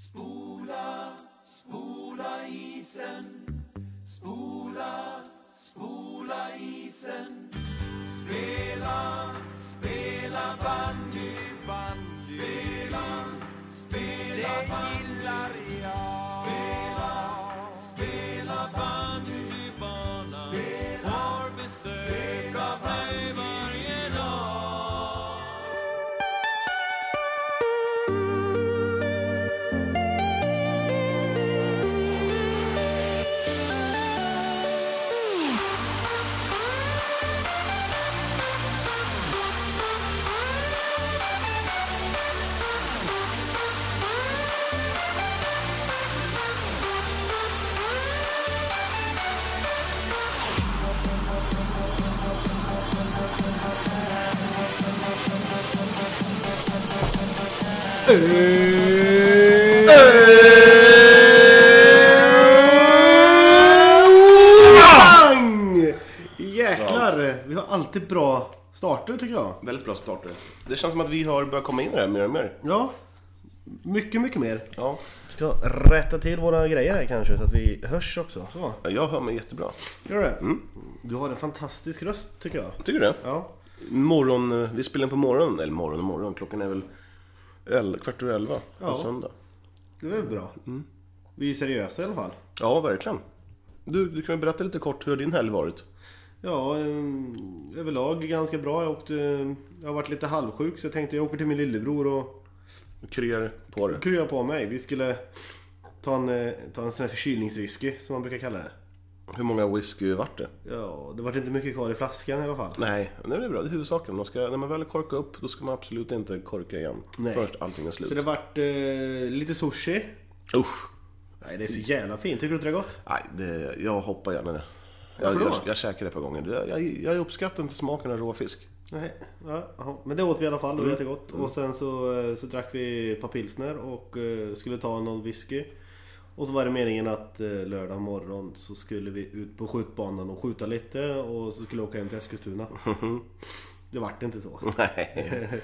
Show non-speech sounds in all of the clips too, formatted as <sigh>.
Spola, spola isen. Spola, spola isen. Spela, spela band. Pang! Jäklar! Vi har alltid bra starter tycker jag. Väldigt bra starter. Det känns som att vi har börjat komma in i det här mer och mer. Ja. Mycket, mycket mer. Ja. Ska rätta till våra grejer här kanske så att vi hörs också. Så. Jag hör mig jättebra. Gör du det? Du har en fantastisk röst tycker jag. Tycker du det? Ja. Morgon, eh, vi spelar in på morgonen, eller morgon och morgon. Klockan är väl el, kvart över elva Ja. på söndag. Det är väl bra. Vi är seriösa i alla fall. Ja, verkligen. Du, du kan ju berätta lite kort hur din helg varit. Ja, eh, överlag ganska bra. Jag, åkte, jag har varit lite halvsjuk så jag tänkte jag åker till min lillebror och Kryar på det. kryar på mig. Vi skulle ta en, eh, ta en sån här förkylningswhisky som man brukar kalla det. Hur många whisky vart det? Ja, det var inte mycket kvar i flaskan i alla fall. Nej, det är bra. Det är huvudsaken. Man ska, när man väl korkar upp, då ska man absolut inte korka igen. Nej. Först allting är slut. Så det vart eh, lite sushi. Usch! Nej, det är så jävla fint. Tycker du inte det är gott? Nej, det, jag hoppar gärna det. Jag, jag, jag käkar det ett par gånger. Jag, jag, jag uppskattar inte smaken av råfisk. Nej, ja, men det åt vi i alla fall. Det var Mm. jättegott. Och sen så, eh, så drack vi ett par pilsner och eh, skulle ta någon whisky. Och så var det meningen att eh, lördag morgon så skulle vi ut på skjutbanan och skjuta lite och så skulle vi åka hem till Eskilstuna. <laughs> Det vart inte så. <laughs> Nej.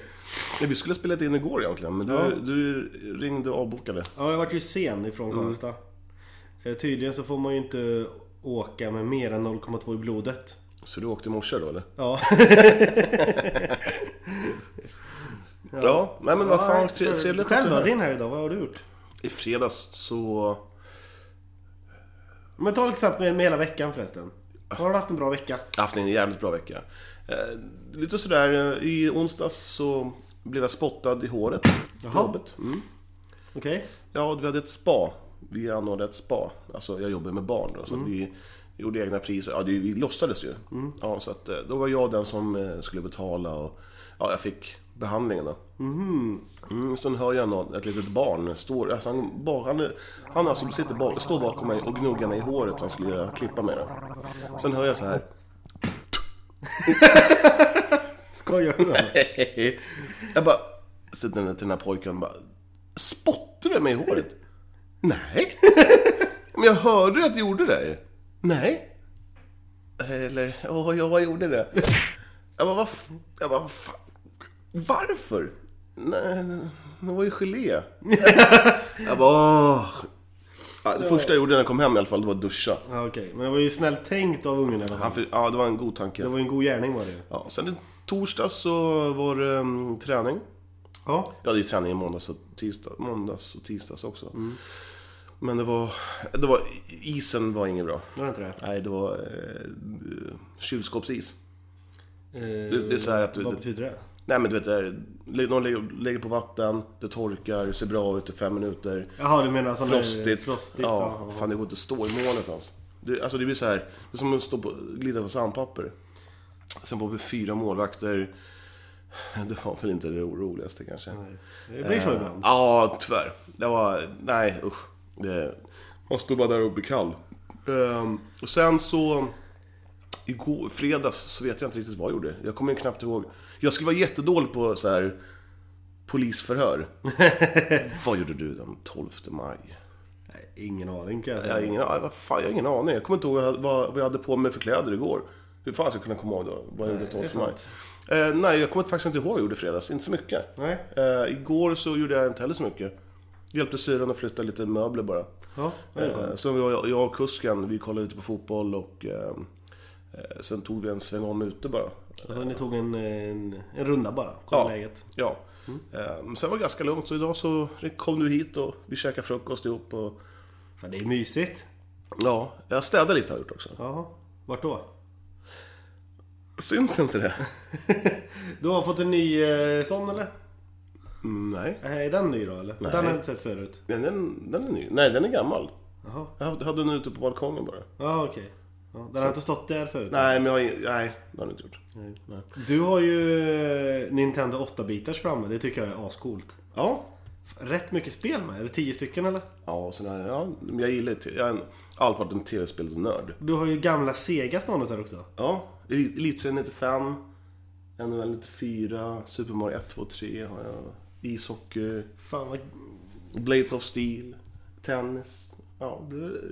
Vi skulle ha spelat in igår egentligen, men du, Ja. du ringde och avbokade. Ja, jag vart ju sen ifrån Karlstad. Eh, Tydligen så får man ju inte åka med mer än 0,2 i blodet. Så du åkte i morse då eller? Ja. <laughs> Ja, nej men vad fan, tre- trevligt Själv då? Din här idag, vad har du gjort? I fredags så... Men ta lite snabbt med, med hela veckan förresten. Har du haft en bra vecka? Jag har haft en jävligt bra vecka. Eh, lite sådär, eh, i onsdags så blev jag spottad i håret. på. Jobbet. Mm. Okej. Ja, vi hade ett spa. Vi anordnade ett spa. Alltså jag jobbar med barn då, så Mm. vi gjorde egna priser. Ja, vi låtsades ju. Ja, så att, eh, då var jag den som eh, skulle betala och ja, jag fick behandlingen då. Mm, sen hör jag någon, ett litet barn står, alltså han, ba- han, han alltså sitter bak, står bakom mig och gnuggar mig i håret han skulle göra, klippa mig då. Sen hör jag så här. Skojar du med <laughs> jag bara, den, till den här pojken bara, spottar du mig i håret? Nej. <laughs> Men jag hörde att du gjorde det. Nej. Eller, ja, jag gjorde det. Jag bara, vad, jag bara, vad fan? Varför? Nej, det var ju gelé. <laughs> jag bara, åh. Ja, det första jag gjorde när jag kom hem i alla fall, det var att duscha. Ja, okej. Men det var ju snällt tänkt av ungen i alla fall. Han fick, ja, det var en god tanke. Det var ju en god gärning var det ju. Ja, sen i torsdags så var det um, träning. Ja. Jag hade ju träning i måndags och, tisdag, måndags och tisdags också. Men det var, det var... Isen var inget bra. Det var inte det? Nej, det var eh, kylskåpsis. Eh, det är så här att du- Vad det- betyder det? Nej men du vet, någon lägger, på vatten, det torkar, ser bra ut i fem minuter. Jaha, du menar där- Frostigt. frostigt ja, ja. fan det går inte att stå i molnet ens. Det, alltså det blir så här, det är som att stå på, glida på sandpapper. Sen var vi fyra målvakter. Det var väl inte det roligaste kanske. Det blir så Eh, ibland. Ja, tyvärr. Det var... Nej, usch. Det, man stod bara där och blev kall. Ehm, och sen så... Igår, fredags, så vet jag inte riktigt vad jag gjorde. Jag kommer ju knappt ihåg. Jag skulle vara jättedålig på så här polisförhör. <laughs> vad gjorde du den 12 maj? Nej, ingen aning kan jag Jag har säga. ingen, vad fan, jag har ingen aning. Jag kommer inte ihåg vad, vad, jag hade på mig för kläder igår. Hur fan ska jag kunna komma ihåg då? Vad jag gjorde 12 det är maj? sant. Eh, nej, jag kommer faktiskt inte ihåg vad jag gjorde i fredags. Inte så mycket. Nej. Eh, igår så gjorde jag inte heller så mycket. Hjälpte syrran att flytta lite möbler bara. Ja, Eh, var jag, jag och kusken, vi kollade lite på fotboll och eh, eh, sen tog vi en sväng om ute bara. Alltså, ni tog en, en, en runda bara, kolla Ja. läget. Ja. Eh, men sen var det ganska lugnt, så idag så kom du hit och vi käkade frukost ihop och... Fan, det är mysigt. Ja, jag städade lite har jag gjort också. Jaha, vart då? Syns inte det? <laughs> Du har fått en ny eh, sån eller? Mm, Nej. Eh, Är den ny då eller? Nej. Den har jag inte sett förut. Den, den, den är ny. Nej, den är gammal. Jaha, Jag hade- den ute på balkongen bara. ja okej. Ja, den har inte stått där förut? Nej, men jag Nej, det har den inte gjort. Nej. Nej. Du har ju eh, Nintendo 8-bitars framme, det tycker jag är ascoolt. Ja. Rätt mycket spel med, är det 10 stycken eller? Ja, så där, ja, jag gillar det. Jag har alltid varit en tv-spelsnörd. Du har ju gamla Sega stående där också. Ja, Elit- Elitserien 95, NHL 94, Super Mario 1, 2, 3 har jag. Ishockey, Fan vad... Blades of Steel, tennis. Ja,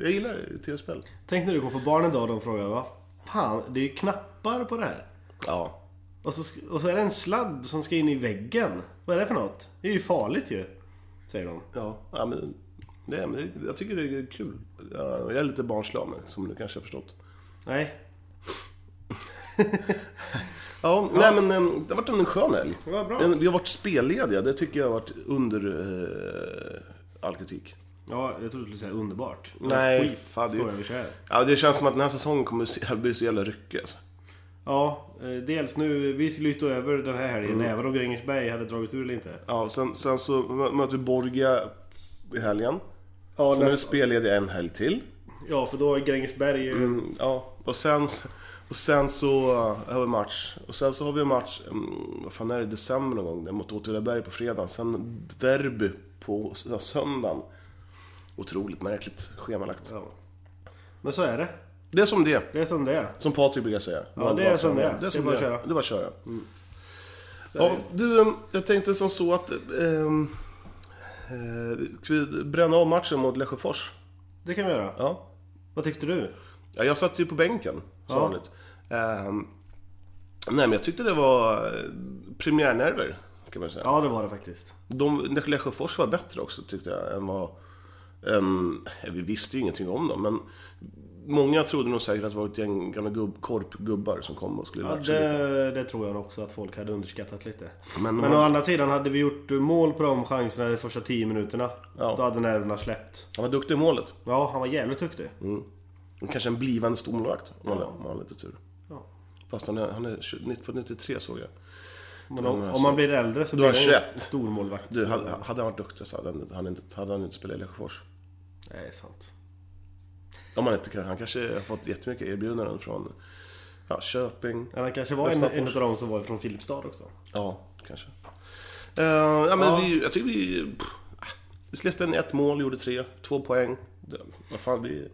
jag gillar tv-spel. Tänk när du kommer få barn en dag och de frågar vad fan, det är ju knappar på det här. Ja. Och så, och så är det en sladd som ska in i väggen. Vad är det för något? Det är ju farligt ju. Säger de. Ja, ja men, det, men det, jag tycker det är kul. Ja, Jag är lite barnslagen, som du kanske har förstått. Nej. <laughs> Ja, nej men eh, det har varit en skön helg. Det bra. En- Vi har varit spellediga, det tycker jag har varit under eh, all kritik. Ja, jag trodde du skulle säga underbart. Nej, Skit, fan, det-. Ja, det känns som att den här säsongen kommer att bli så jävla ryckig alltså. Ja, eh, dels nu, vi stå över den här helgen Mm. även om Grängesberg hade dragit ur eller inte. Ja, sen, sen så mö- möter vi Borgia i helgen. Ja, Sen är vi nästa- spellediga en helg till. ja för då är Grängesberg... eh, Mm, ja, och sen, och sen så uh, har vi match. Och sen så har vi en match, mm, vad fan är det, december någon gång, mot Åtvidaberg på fredagen. Sen derby på söndagen. Otroligt märkligt schemalagt. Ja. Men så är det. Det är som det. Det är som det är. Som Patrik brukar säga. Ja, det är som det är. Det är som Det är det är. bara att köra. Ja, du, eh, jag tänkte som så att... ehm, eh, ska vi bränna av matchen mot Lesjöfors? Det kan vi göra. Ja. Vad tyckte du? Ja, jag satt ju på bänken, som vanligt. Ehm, nej, men jag tyckte det var eh, premiärnerver, kan man säga. Ja, det var det faktiskt. De, Lesjöfors var bättre också, tyckte jag, än vad... Eh, vi visste ju ingenting om dem, men... Många trodde nog säkert att det var ett gäng gamla gubb, korpgubbar som kom och skulle Ja, matcha lite. det, det tror jag också att folk hade underskattat lite. Men, Men å andra sidan hade vi gjort mål på de chanserna de första 10 minuterna. Ja. Då hade nerverna släppt. han var duktig i målet. Ja, han var jävligt duktig. Mm. Kanske en blivande stormålvakt, om han, om han har lite tur. Ja. Fast han är, han är 20 född 93 såg jag. Men om, Ja, om man blir äldre så blir han han ju 21. stormålvakt. Du, hade, han varit duktig så hade han, hade han, inte, hade han inte spelat i Lesjöfors. Nej, sant. Om han inte kan, han kanske har fått jättemycket erbjudanden från ja, Köping. Han kanske var en, en av de som var från Filipstad också. Ja, kanske. Uh, ja, men Ja. Vi, jag tycker vi... Pff, vi släppte in ett mål, gjorde tre. Två poäng. Det, vad fan, vi...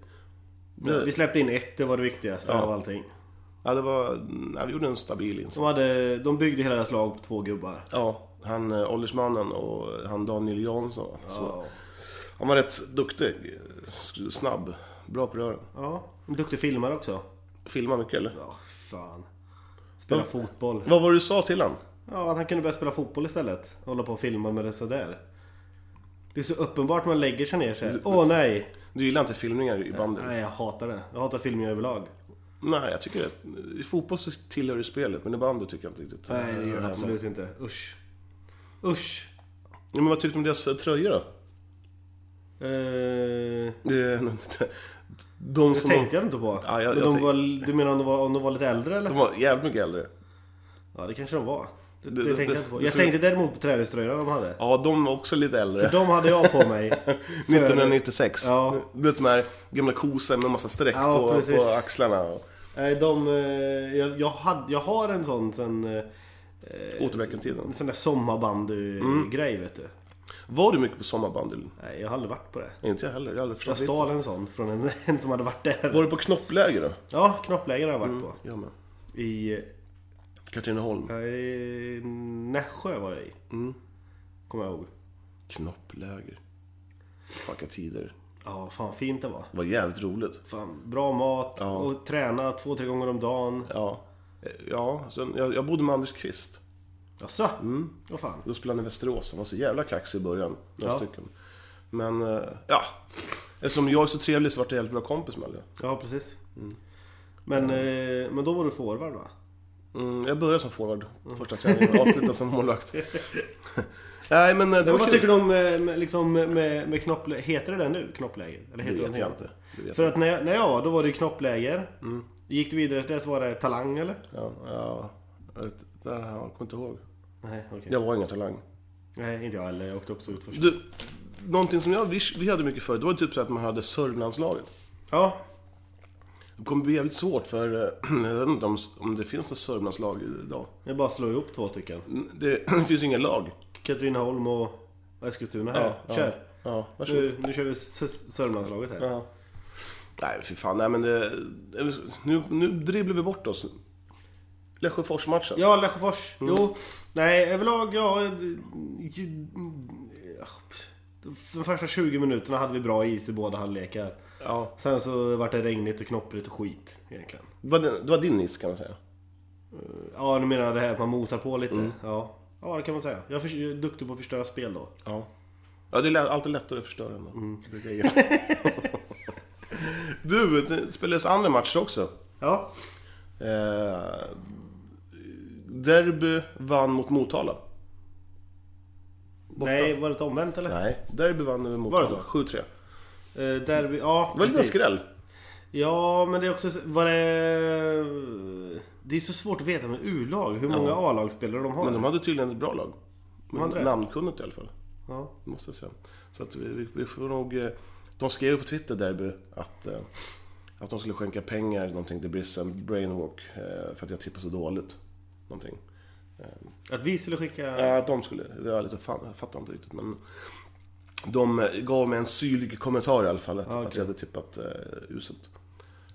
Det, Vi släppte in ett, det var det viktigaste av allting. ja, det var... Ja, vi gjorde en stabil insats. De, hade, de byggde hela deras lag på två gubbar. Ja, han eh, åldersmannen och han Daniel Jansson. Så. Han var rätt duktig. Snabb. Bra på rören. ja. En duktig filmare också. Filmar mycket eller? Ja, fan. Spela Ja. fotboll. Vad var det du sa till han? Ja, att han kunde börja spela fotboll istället. Hålla på och filma med det sådär. Det är så uppenbart man lägger sig ner såhär. Åh nej! Du gillar inte filmningar i bandet? Nej, jag hatar det. Jag hatar filmningar överlag. Nej, jag tycker att i fotboll så tillhör det spelet, men i bandet tycker jag inte riktigt. Nej, det gör det absolut inte. Usch. Usch. Ja, men vad tyckte du om deras eh, tröjor då? Eh, Det, de det som... tänkte jag inte på. Ja, jag- Men jag de var, du menar om de var, om de var lite äldre eller? De var jävligt mycket äldre. Ja, det kanske de var. Det, Det- det, det- tänkte det- jag inte på. det Jag tänkte däremot på träningströjorna de hade. Ja, de var också lite äldre. För de hade jag på mig. <laughs> För- 1996. Ja. Du vet de här gamla kosor med massa streck Ja, på, precis. på axlarna. Nej, de... eh, Jag, jag, hade, jag har en sån sen... eh, Återbäckentiden. En sån där sommarbandy-grej vet du. Var du mycket på sommarbandy? Nej, jag har aldrig varit på det. Inte jag heller. Jag har aldrig Jag förstått stal en sån från en, <laughs> en som hade varit där. Var du på knoppläger då? Ja, knoppläger har jag varit på. Jag med. I, Katrineholm. eh, i Nässjö var jag i. Mm. Kommer jag ihåg. Knoppläger. Fucka tider. Ja, fan fint det var. Det var jävligt roligt. Fan, bra mat Ja. och träna två, tre gånger om dagen. Ja. Eh, Ja, sen, jag, jag bodde med Anders Kvist. Jaså? Mm. Vad fan? Då spelade han i Västerås. Han var så jävla kaxig i början. Några Ja. stycken. Men, eh, ja. Eftersom jag är så trevlig så vart jag jävligt bra kompis med alla. Ja, precis. Men, eh, men då var du forward va? Mm, jag började som forward första träningen och avslutade som målvakt. <laughs> Nej men eh, det Men vad tycker du om eh, med, liksom, med, med knoppläger? Heter det det nu? Knoppläger? Eller Det heter vet något jag inte. Det vet För jag. att när jag, när jag var, då var det knoppläger. Gick du vidare till det så var det talang eller? Ja, ja, vet- det här har jag kommer inte ihåg. Nej, okej. Jag var ingen talang. Nej, inte jag heller. Jag åkte också ut först. Du, någonting som jag, vi, vi hade mycket förut, det var typ så att man hade Sörmlandslaget. Ja, Det kommer bli jävligt svårt för, eh, <clears throat> jag vet inte om, om det finns något Sörmlandslag idag. jag bara slår ihop två stycken. Det, <clears throat> det finns inga lag. Katrineholm och Eskilstuna här. Ja, Kör! Ja, varsågod. Nu, nu kör vi Sörmlandslaget här. Ja. Nej, fy fan. Nej, men det, nu, nu dribblar vi bort oss. Lesjöfors-matchen. Ja, Lesjöfors. Mm. Jo. Nej, överlag, ja... De första 20 minuterna hade vi bra is i båda halvlekar. Ja. Sen så vart det regnigt och knopprigt och skit egentligen. Det, var, det var din niss kan man säga. Ja, nu menar det här att man mosar på lite. Mm. Ja. ja, det kan man säga. Jag är, duktig på att förstöra spel då. Ja. Ja, det är alltid lättare att förstöra än Mm. <laughs> du, det spelades andra matcher också. Ja. Eh, Derby vann mot Motala. Borta. Nej, var det inte omvänt eller? Nej, Derby vann över Var det Motala. 7-3. Eh, derby, ja Det var lite en skräll. Ja, men det är också... Var det... Det är så svårt att veta med U-lag hur många A-lagsspelare de har. Men de hade tydligen ett bra lag. Namnkunnigt i alla fall. Ja. Måste jag säga. Så att vi, vi, vi får nog... eh, De skrev på Twitter, Derby, att, eh, att de skulle skänka pengar någonting till Brissen Brainwalk. eh, För att jag tippade så dåligt. Någonting. Att vi skulle skicka... Ja, att de skulle... Det var lite fan, jag fattar inte riktigt men... De eh, gav mig en syrlig kommentar i alla fall. Att, Ja, okej. att jag hade tippat eh, uselt.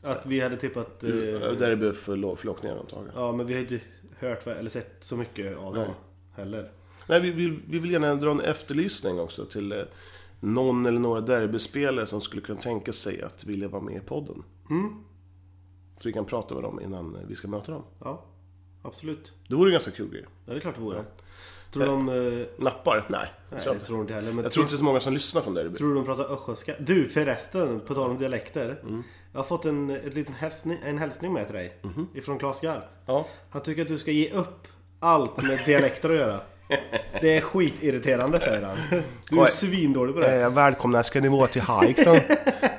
Att vi hade tippat... Eh, Derby för för lockningar antagligen. ja, men vi har inte hört eller sett så mycket av dem heller. Nej, vi, vi, vi vill gärna dra en efterlysning också till eh, någon eller några derbyspelare som skulle kunna tänka sig att vilja vara med i podden. Så vi kan prata med dem innan eh, vi ska möta dem. Ja, absolut. Det vore en ganska kul grej. Ja, det är klart det vore. Tror du de... Eh, Nappar? Nej, nej, jag tror inte. tror inte heller. Men Jag tror inte det är så många som lyssnar från derby. Tror du de pratar östgötska? Du förresten, på tal om dialekter. Jag har fått en, ett liten hälsning, en hälsning med till dig. Ifrån Claes Garp. Ja. Han tycker att du ska ge upp allt med dialekter att göra. Det är skitirriterande säger han. Du är Oj. svindålig på det. Eh, välkomna ska ni vara till Hike då.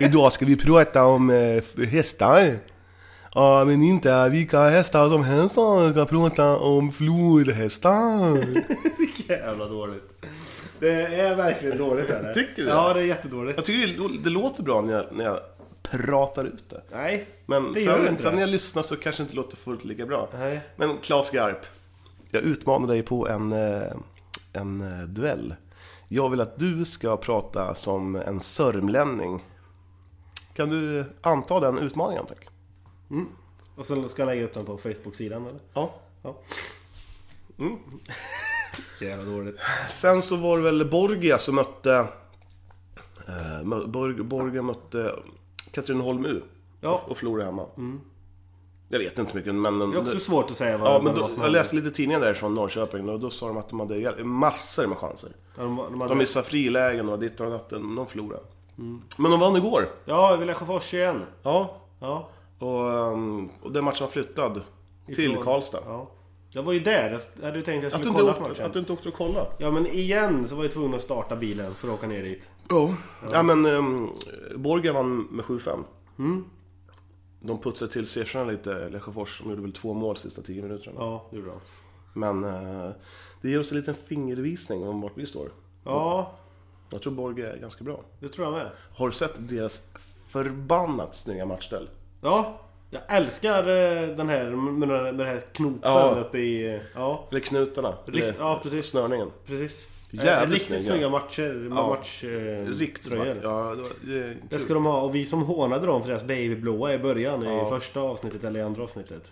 Idag ska vi prata om eh, hästar. Ja, men inte vilka hästar som helst. Vi ska prata om flodhästar. <laughs> Jävla dåligt. Det är verkligen dåligt är det. Tycker du Ja, det är jättedåligt. Jag tycker det, det låter bra när jag, när jag pratar ut det. Nej, Men det gör det inte. sen när jag lyssnar så kanske det inte låter fullt lika bra. Nej. Men Claes Garp, jag utmanar dig på en, eh, en eh, duell. Jag vill att du ska prata som en sörmlänning. Kan du anta den utmaningen tack? Och sen ska jag lägga upp den på Facebook-sidan eller? Ja. Ja. Mm. <laughs> Jävla dåligt. Sen så var det väl Borgia som mötte... Eh, Borg, Borgia mötte Katrineholm U. Ja. Och förlorade hemma. Jag vet inte så mycket men... Det är också svårt att säga vad, Ja, men då, vad som jag läste lite tidningar där från Norrköping och då sa de att de hade massor med chanser. Ja, de, de hade... De missade frilägen och ditt och datten, de förlorade. Men de vann igår. Ja, vi Lesjöfors igen. Ja. Ja. Och, ehm, och den matchen var flyttad till Ifrån- Karlstad. Ja. Jag var ju där. Jag hade ju tänkt att jag Att du, skulle inte kolla åkte, matchen. att du inte åkte och kolla? Ja, men igen så var jag tvungen att starta bilen för att åka ner dit. Ja. Ja men um, Borga vann med 7-5. Mm. De putsade till siffrorna lite, Lesjöfors. De gjorde väl två mål sista 10 minuterna. Ja, det gjorde de. Men eh, det ger oss en liten fingervisning om vart vi står. Ja, Jag tror Borga är ganska bra. det tror jag med. Har du sett deras förbannat snygga matchställ? Ja, jag älskar eh, den här med den här, med den här knopen Ja. uppe i... Ja, Eller knutarna? Rikt- eller ja, precis. snörningen? precis. Jävligt Eh, Riktigt snygga. snygga matcher. Ja. Match, eh, Riktigt. Ja, det, var, det ska de ha. Och vi som hånade dem för deras babyblåa i början Ja. i första avsnittet eller i andra avsnittet.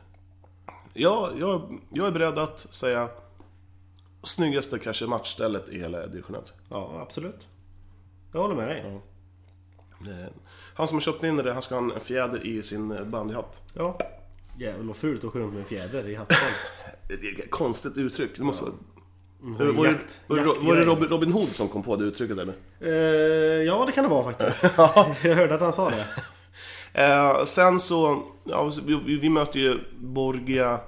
Ja, jag, jag är beredd att säga snyggaste kanske matchstället i hela division 1. Ja, absolut. Jag håller med dig. Ja. Han som har köpt in det, han ska ha en fjäder i sin eh, bandyhatt. Ja. Jävlar vad fult att åka runt med en fjäder i hatten. <laughs> Det är ett konstigt uttryck. Det måste vara... Var, det- var, jakt- det- var, det- jaktgrej. var det Robin, Robin Hood som kom på det uttrycket eller? Eh, ja, det kan det vara faktiskt. <laughs> Jag hörde att han sa det. <laughs> Eh, sen så, ja, vi, vi, vi möter ju Borgia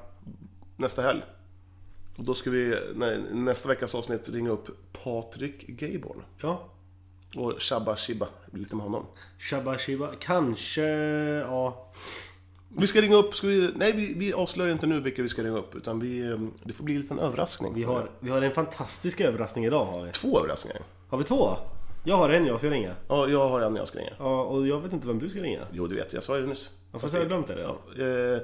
nästa helg. Och då ska vi nej, nästa veckas avsnitt ringa upp Patrik Gayborn. Ja. Och Shabba Shiba, lite med honom. Shabba Shiba. Kanske, ja. Vi ska ringa upp, ska vi, nej vi, vi avslöjar inte nu vilka vi ska ringa upp. Utan vi, eh, det får bli en liten överraskning. Vi har, vi har en fantastisk överraskning idag har vi. Två överraskningar. Har vi två? Jag har en jag ska ringa. Ja, jag har en jag ska ringa. Ja, och jag vet inte vem du ska ringa. Jo, du vet, jag sa det nyss. Ja, fast jag har glömt det redan. Eh,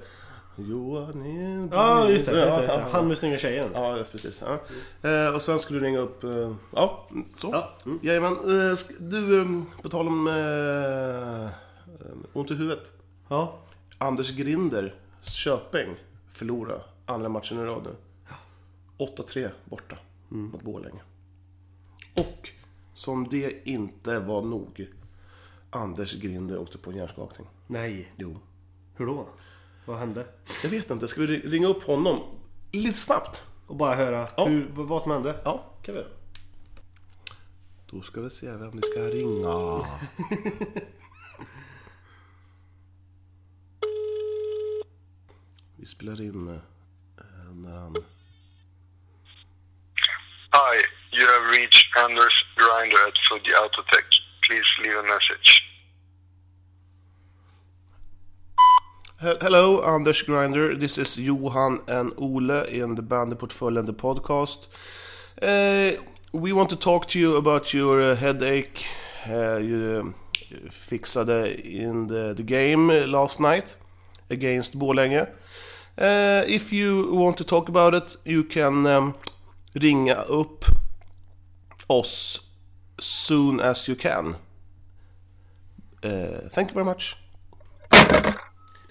Johan är- Ja, just det. Just det. Ja, Han med snygga tjejen. Ja, precis. Ja. Eh, och sen skulle du ringa upp... Eh, ja, så. Ja. Mm. Jajamän. Eh, du, eh, på tal om ont i huvudet. Ja. Anders Grinder, Köping, förlora andra matchen i rad nu. 8-3 borta mot Borlänge. Och som det inte var nog. Anders Grinder åkte på en hjärnskakning. Nej. Jo. Hur då? Vad hände? Jag vet inte, ska vi ri- ringa upp honom lite snabbt? Och bara höra Ja. hur, vad- vad som hände? Ja. Kan vi göra. Då ska vi se vem vi ska ringa. <laughs> vi spelar in eh, när han... Hi, you have reached Anders Grinder at Fuji Autotech. Please leave a message. Hello, Anders Grinder. This is Johan and Ole in the Bandyportföljen, the podcast. Uh, we want to talk to you about your uh, headache uh, you um, fixade in the, the game last night against Borlänge. Uh, if you want to talk about it, you can um, ringa upp oss soon as you can. Uh, thank you very much.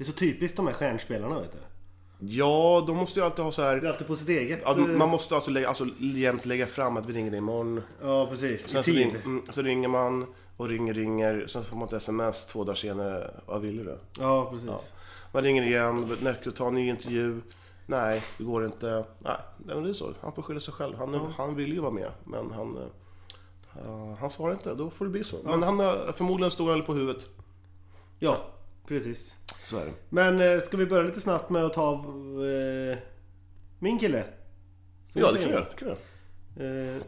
Det är så typiskt de här stjärnspelarna vet du. Ja, de måste ju alltid ha så här... Det är alltid på sitt eget... Ja, eh, man måste alltså, lägga, alltså jämt lägga fram att vi ringer imorgon. Ja, precis. Sen I så, tid. ring, mm, så ringer man och ringer, ringer. Sen får man ett sms två dagar senare. Vad vill du? Ja, precis. Man ringer igen, Näcker ta en ny intervju. Nej, det går inte. Nej, men det är så. Han får skylla sig själv. Han, han vill ju vara med, men han... eh, ja, han svarar inte, då får det bli så. Men han har förmodligen stor öl på huvudet. Ja, precis. Så är det. Men eh, ska vi börja lite snabbt med att ta eh, min kille? Som Ja, det kan vi göra. det kan vi göra. Eh,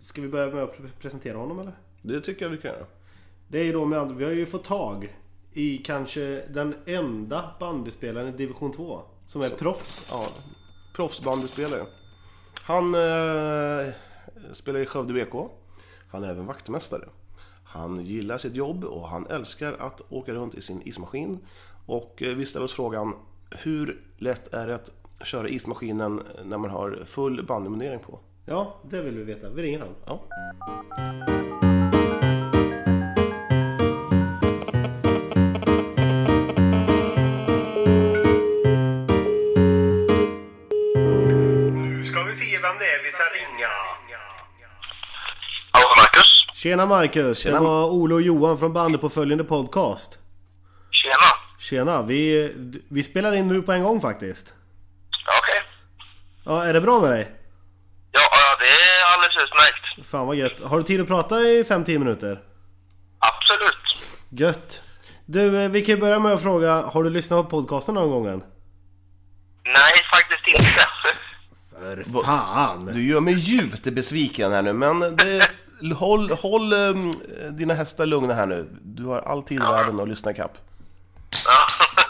ska vi börja med att pre- presentera honom eller? Det tycker jag vi kan göra. Det är ju då med andra, vi har ju fått tag i kanske den enda bandyspelaren i division 2 som är proffs. Ja, proffsbandyspelare. Han eh, spelar i Skövde BK. Han är även vaktmästare. Han gillar sitt jobb och han älskar att åka runt i sin ismaskin. Och eh, vi ställer oss frågan, hur lätt är det att köra ismaskinen när man har full bandymundering på? Ja, det vill vi veta. Vi ringer han. Ja. Tjena Marcus! Tjena. Det var Ole och Johan från Bandyportföljande podcast. Tjena. Tjena! Vi, vi spelar in nu på en gång faktiskt. Okej. Ja, är det bra med dig? Ja, ja, det är alldeles utmärkt. Fan vad gött. Har du tid att prata i 5-10 minuter? Absolut. Gött! Du, eh, vi kan ju börja med att fråga, har du lyssnat på podcasten någon gång än? Nej, faktiskt inte. <laughs> För fan! Du gör mig djupt besviken här nu, men det, håll, håll eh, dina hästar lugna här nu. Du har all tid i världen att lyssna ikapp. Ja. <laughs>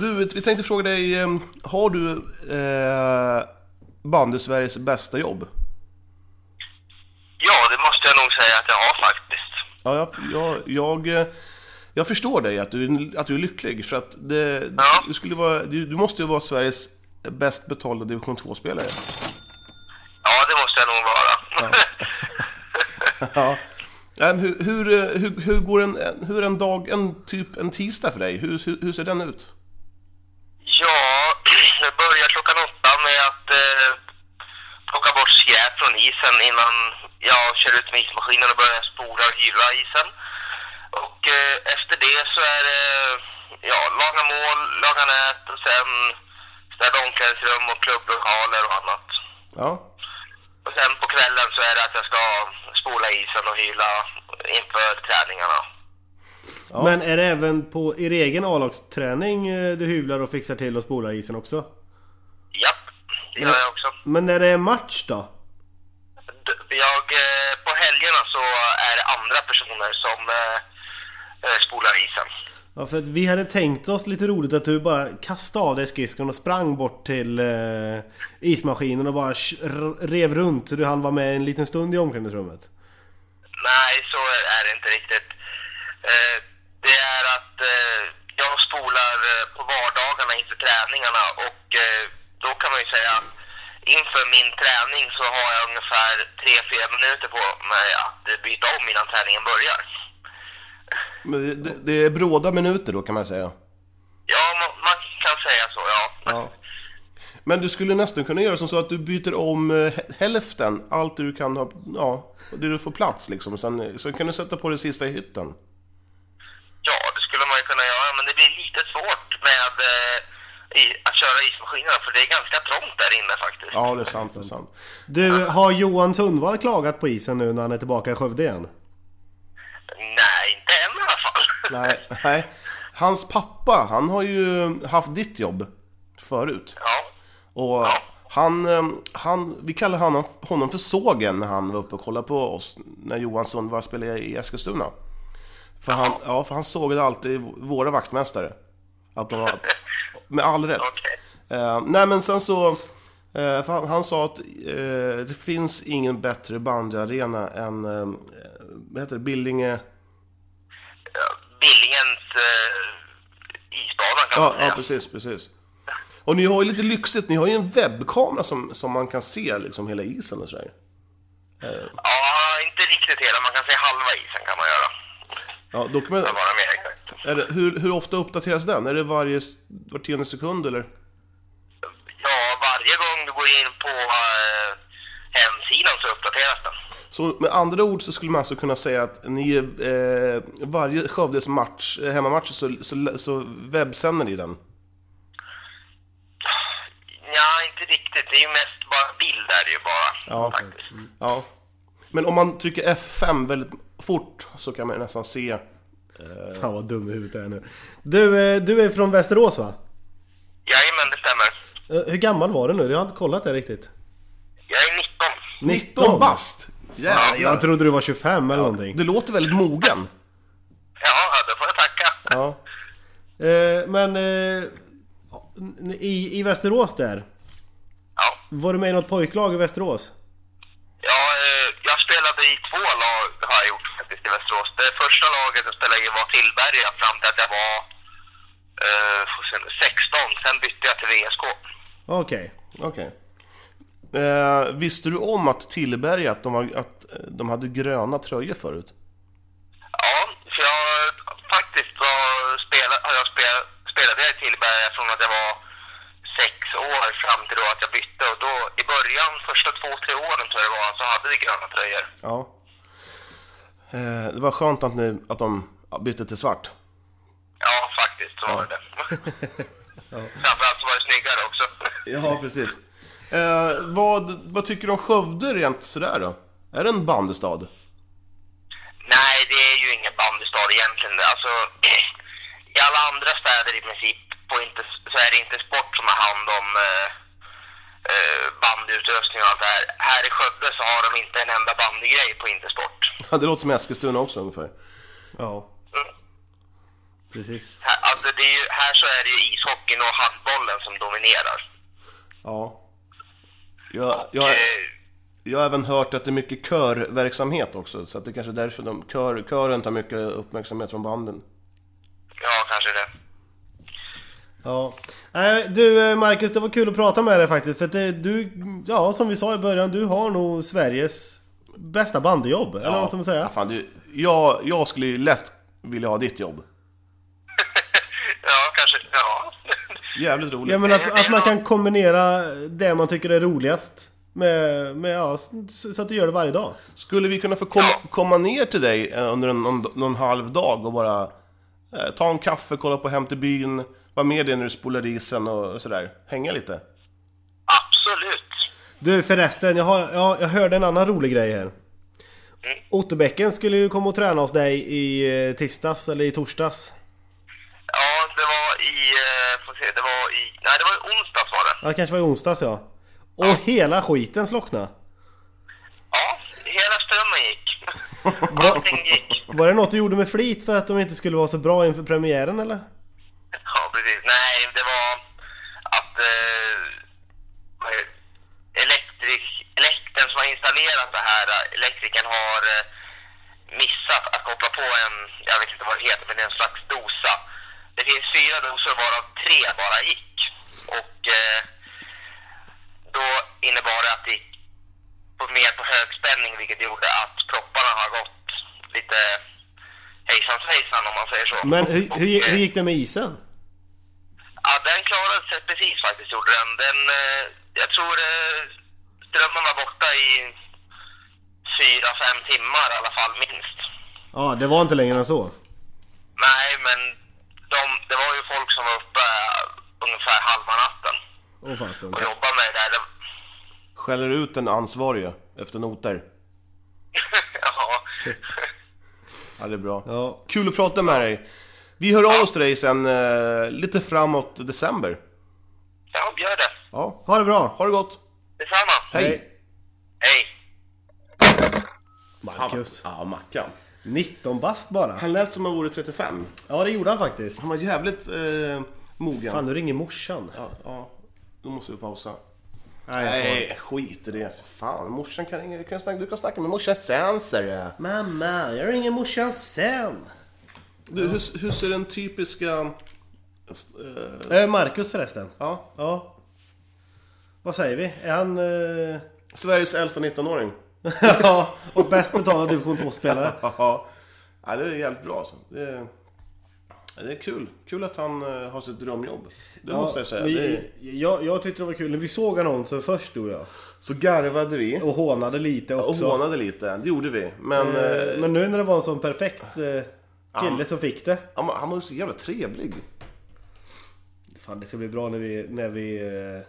Du, vi tänkte fråga dig, eh, har du eh, bandy-Sveriges bästa jobb? ja, det måste jag nog säga att jag har faktiskt. Ja, jag, jag, jag, eh, jag förstår dig, att du, är- att du är lycklig. För att det, Ja. du, skulle vara, du, du måste ju vara Sveriges bäst betalda division 2-spelare. Ja, det måste jag nog vara. Ja. <laughs> Ähm, hur, hur, eh, hur, hur går en, hur en dag, en typ en tisdag för dig? Hur, hur, hur ser den ut? ja, <clears throat> jag börjar klockan åtta med att eh, plocka bort skräp från isen innan jag kör ut med ismaskinen och börjar spola och hyvla isen. Och eh, efter det så är det ja, laga mål, laga nät och sen det omklädningsrum och klubblokaler och annat. Ja. Och sen på kvällen så är det att jag ska spola isen och hyla inför träningarna. Ja. Men är det även på er egen A-lagsträning eh, du hyvlar och fixar till och spolar isen också? Japp, det gör jag också. Men när det är match då? Jag, eh, på helgerna så är det andra personer som eh, spolar isen. Ja, för att vi hade tänkt oss lite roligt att du bara kastade av dig skridskon och sprang bort till eh, ismaskinen och bara rev runt så du hann vara med en liten stund i omklädningsrummet. Nej, så är det inte riktigt. Eh, det är att eh, jag spolar eh, på vardagarna inför träningarna och eh, då kan man ju säga att inför min träning så har jag ungefär 3-4 minuter på mig att byta om innan träningen börjar. Men det, det, är bråda minuter då kan man säga. Ja, man, man kan säga så, ja. Ja. Men du skulle nästan kunna göra som så att du byter om eh, hä- hälften, allt du kan ha, ja, det du får plats liksom. Sen, sen kan du sätta på det sista i hytten. Ja, det skulle man ju kunna göra, men det blir lite svårt med eh, i, att köra ismaskinerna för det är ganska trångt där inne faktiskt. Ja, det är sant, det är sant. Du, har Johan Sundvall klagat på isen nu när han är tillbaka i Skövde igen? Nej, inte än i alla fall. Nej, nej. Hans pappa, han har ju haft ditt jobb förut. Ja. Och han, eh, han, vi kallar honom, honom för Sågen när han var uppe och kollade på oss när Johan Sundvall spelade i Eskilstuna. För han, ja, för han sågade alltid våra vaktmästare. Att de var, <laughs> med all rätt. Okej. Eh, nej men sen så, eh, för han, han sa att eh, det finns ingen bättre bandyarena än, eh, vad heter det, Billinge? Billingens eh, isbana kan Ja, man säga. ja precis, precis. Och ni har ju lite lyxigt, ni har ju en webbkamera som, som man kan se liksom hela isen och sådär. Ja, inte riktigt hela. Man kan säga halva isen kan man göra. Ja, då kan man, vara mer exakt. är det, hur, hur ofta uppdateras den? Är det varje, var tionde sekund eller? Ja, varje gång du går in på eh, hemsidan så uppdateras den. Så med andra ord så skulle man alltså kunna säga att ni, eh, varje Skövdes match, eh, hemmamatch så, så, så webbsänder ni den? Ja, inte riktigt. Det är ju mest bara bild är det ju bara. Ja. faktiskt. Ja. Men om man trycker F5 väldigt fort så kan man ju nästan se... Fan vad dum i huvudet jag är nu. Du, eh, du är från Västerås va? Jajamän, det stämmer. Eh, Hur gammal var du nu? Jag har inte kollat det riktigt. Jag är 19. 19 bast! Jävlar. Jag trodde du var 25 eller någonting. Du låter väldigt mogen. Ja, det får jag tacka. Ja. Eh, men eh, i, i Västerås där. Ja. Var du med i något pojklag i Västerås? Ja, eh, jag spelade i två lag har jag gjort faktiskt i Västerås. Det första laget jag spelade i var Tillberga fram till att jag var eh, får se nu, 16. Sen bytte jag till VSK. Okej. Okej. Eh, visste du om att Tillberga, att de, var, att eh, de hade gröna tröjor förut? Ja, för jag faktiskt var, spela, har jag spel, spelade jag i Tillberga från att jag var sex år fram till då att jag bytte. Och då i början, första två, tre åren tror jag det var, så hade vi gröna tröjor. Ja. Eh, det var skönt att, ni, att de bytte till svart. Ja, faktiskt så var det. <laughs> Framförallt så var det snyggare också. Ja, precis. Eh, vad, vad tycker du om Skövde rent sådär då? Är det en bandystad? Nej, det är ju ingen bandystad egentligen. Alltså, <clears throat> i alla andra städer i princip på inte, så är det inte sport som har hand om eh, eh, bandyutrustning och allt det här. Här i Skövde så har de inte en enda bandygrej på Intersport. <laughs> Ja, det låter som Eskilstuna också ungefär. Ja, Mm. precis. Här, alltså det är ju, här så är det ju ishockeyn och handbollen som dominerar. Ja. Jag, jag, jag har även hört att det är mycket körverksamhet också, så att det kanske är därför de, kör, kören tar mycket uppmärksamhet från banden. ja, kanske det. Ja. Nej, du Marcus, det var kul att prata med dig faktiskt. För att det, du, ja som vi sa i början, du har nog Sveriges bästa bandyjobb. Eller vad ska man Ja, säga? fan, du, jag, jag skulle ju lätt vilja ha ditt jobb. ja, kanske. Ja. Jävligt roligt. Ja men att, att man kan kombinera det man tycker är roligast med, med ja, så, att du gör det varje dag. Skulle vi kunna få komma, komma ner till dig eh, under en, någon, någon halv dag och bara eh, ta en kaffe, kolla på Hem till byn, vara med dig när du spolar isen och sådär? Hänga lite? Absolut. Du förresten, jag, har, ja, jag hörde en annan rolig grej här. Mm. Otterbäcken skulle ju komma och träna hos dig i eh, tisdags eller i torsdags. Ja, det var i... eh, Får se, det var i... Nej, det var i onsdags var det. Ja, det kanske var i onsdags ja. Och hela skiten slocknade. Ja, hela strömmen gick. <laughs> Allting gick. Var det något du gjorde med flit för att de inte skulle vara så bra inför premiären eller? Ja, precis. Nej, det var att eh, elektrik, elektern som har installerat det här, elektrikern har eh, missat att koppla på en, jag vet inte vad det heter, men det är en slags dosa. Det finns fyra dosor varav tre bara gick. Och eh, då innebar det att det gick på, mer på högspänning vilket gjorde att propparna har gått lite hejsan svejsan om man säger så. Men hur, Och, hur, eh, hur gick det med isen? Ja, den klarade sig precis faktiskt, gjorde den. den eh, jag tror eh, strömmen var borta i fyra, fem timmar i alla fall, minst. Ja, det var inte längre än så. Nej, men de, det var ju folk som var uppe eh, ungefär halva natten Åh fasen. och jobbade med det där. Skäller ut den ansvarige efter noter. <laughs> ja. Ja, det är bra. Ja. Kul att prata med dig. Vi hör av oss till dig sen eh, lite framåt december. ja, gör det. Ja, Ha det bra! ha det gott! Detsamma. Hej! Hej. Marcus. Ja, Mackan. 19 bast bara. Han lät som han vore 35. Ja, det gjorde han faktiskt. Han var jävligt eh, mogen. Fan, nu ringer morsan. Ja, ja, då måste vi pausa. Nej, jag Nej, skit i det. Fan, morsan kan ringa. Du kan snacka, du kan snacka med morsan sen, ser du. Mamma, jag ringer morsan sen. Du, hur, hur ser den typiska... Eh, Eh, Marcus förresten. ja, Ja. Vad säger vi? Är han... Eh... Sveriges äldsta 19-åring. Ja, och bäst betalad division 2-spelare. <laughs> Ja, ja, det är jävligt bra alltså. Det är, ja, det är kul. Kul att han eh, har sitt drömjobb. Det måste jag säga. Det är, jag, jag tyckte det var kul när vi såg annonsen först du och jag. så garvade vi. Och hånade lite Och också. hånade lite. Det gjorde vi. Men, Eh, eh, Men nu när det var en sån perfekt eh, kille som fick det. han, han var ju så jävla trevlig. Fan det ska bli bra när vi... När vi... Eh,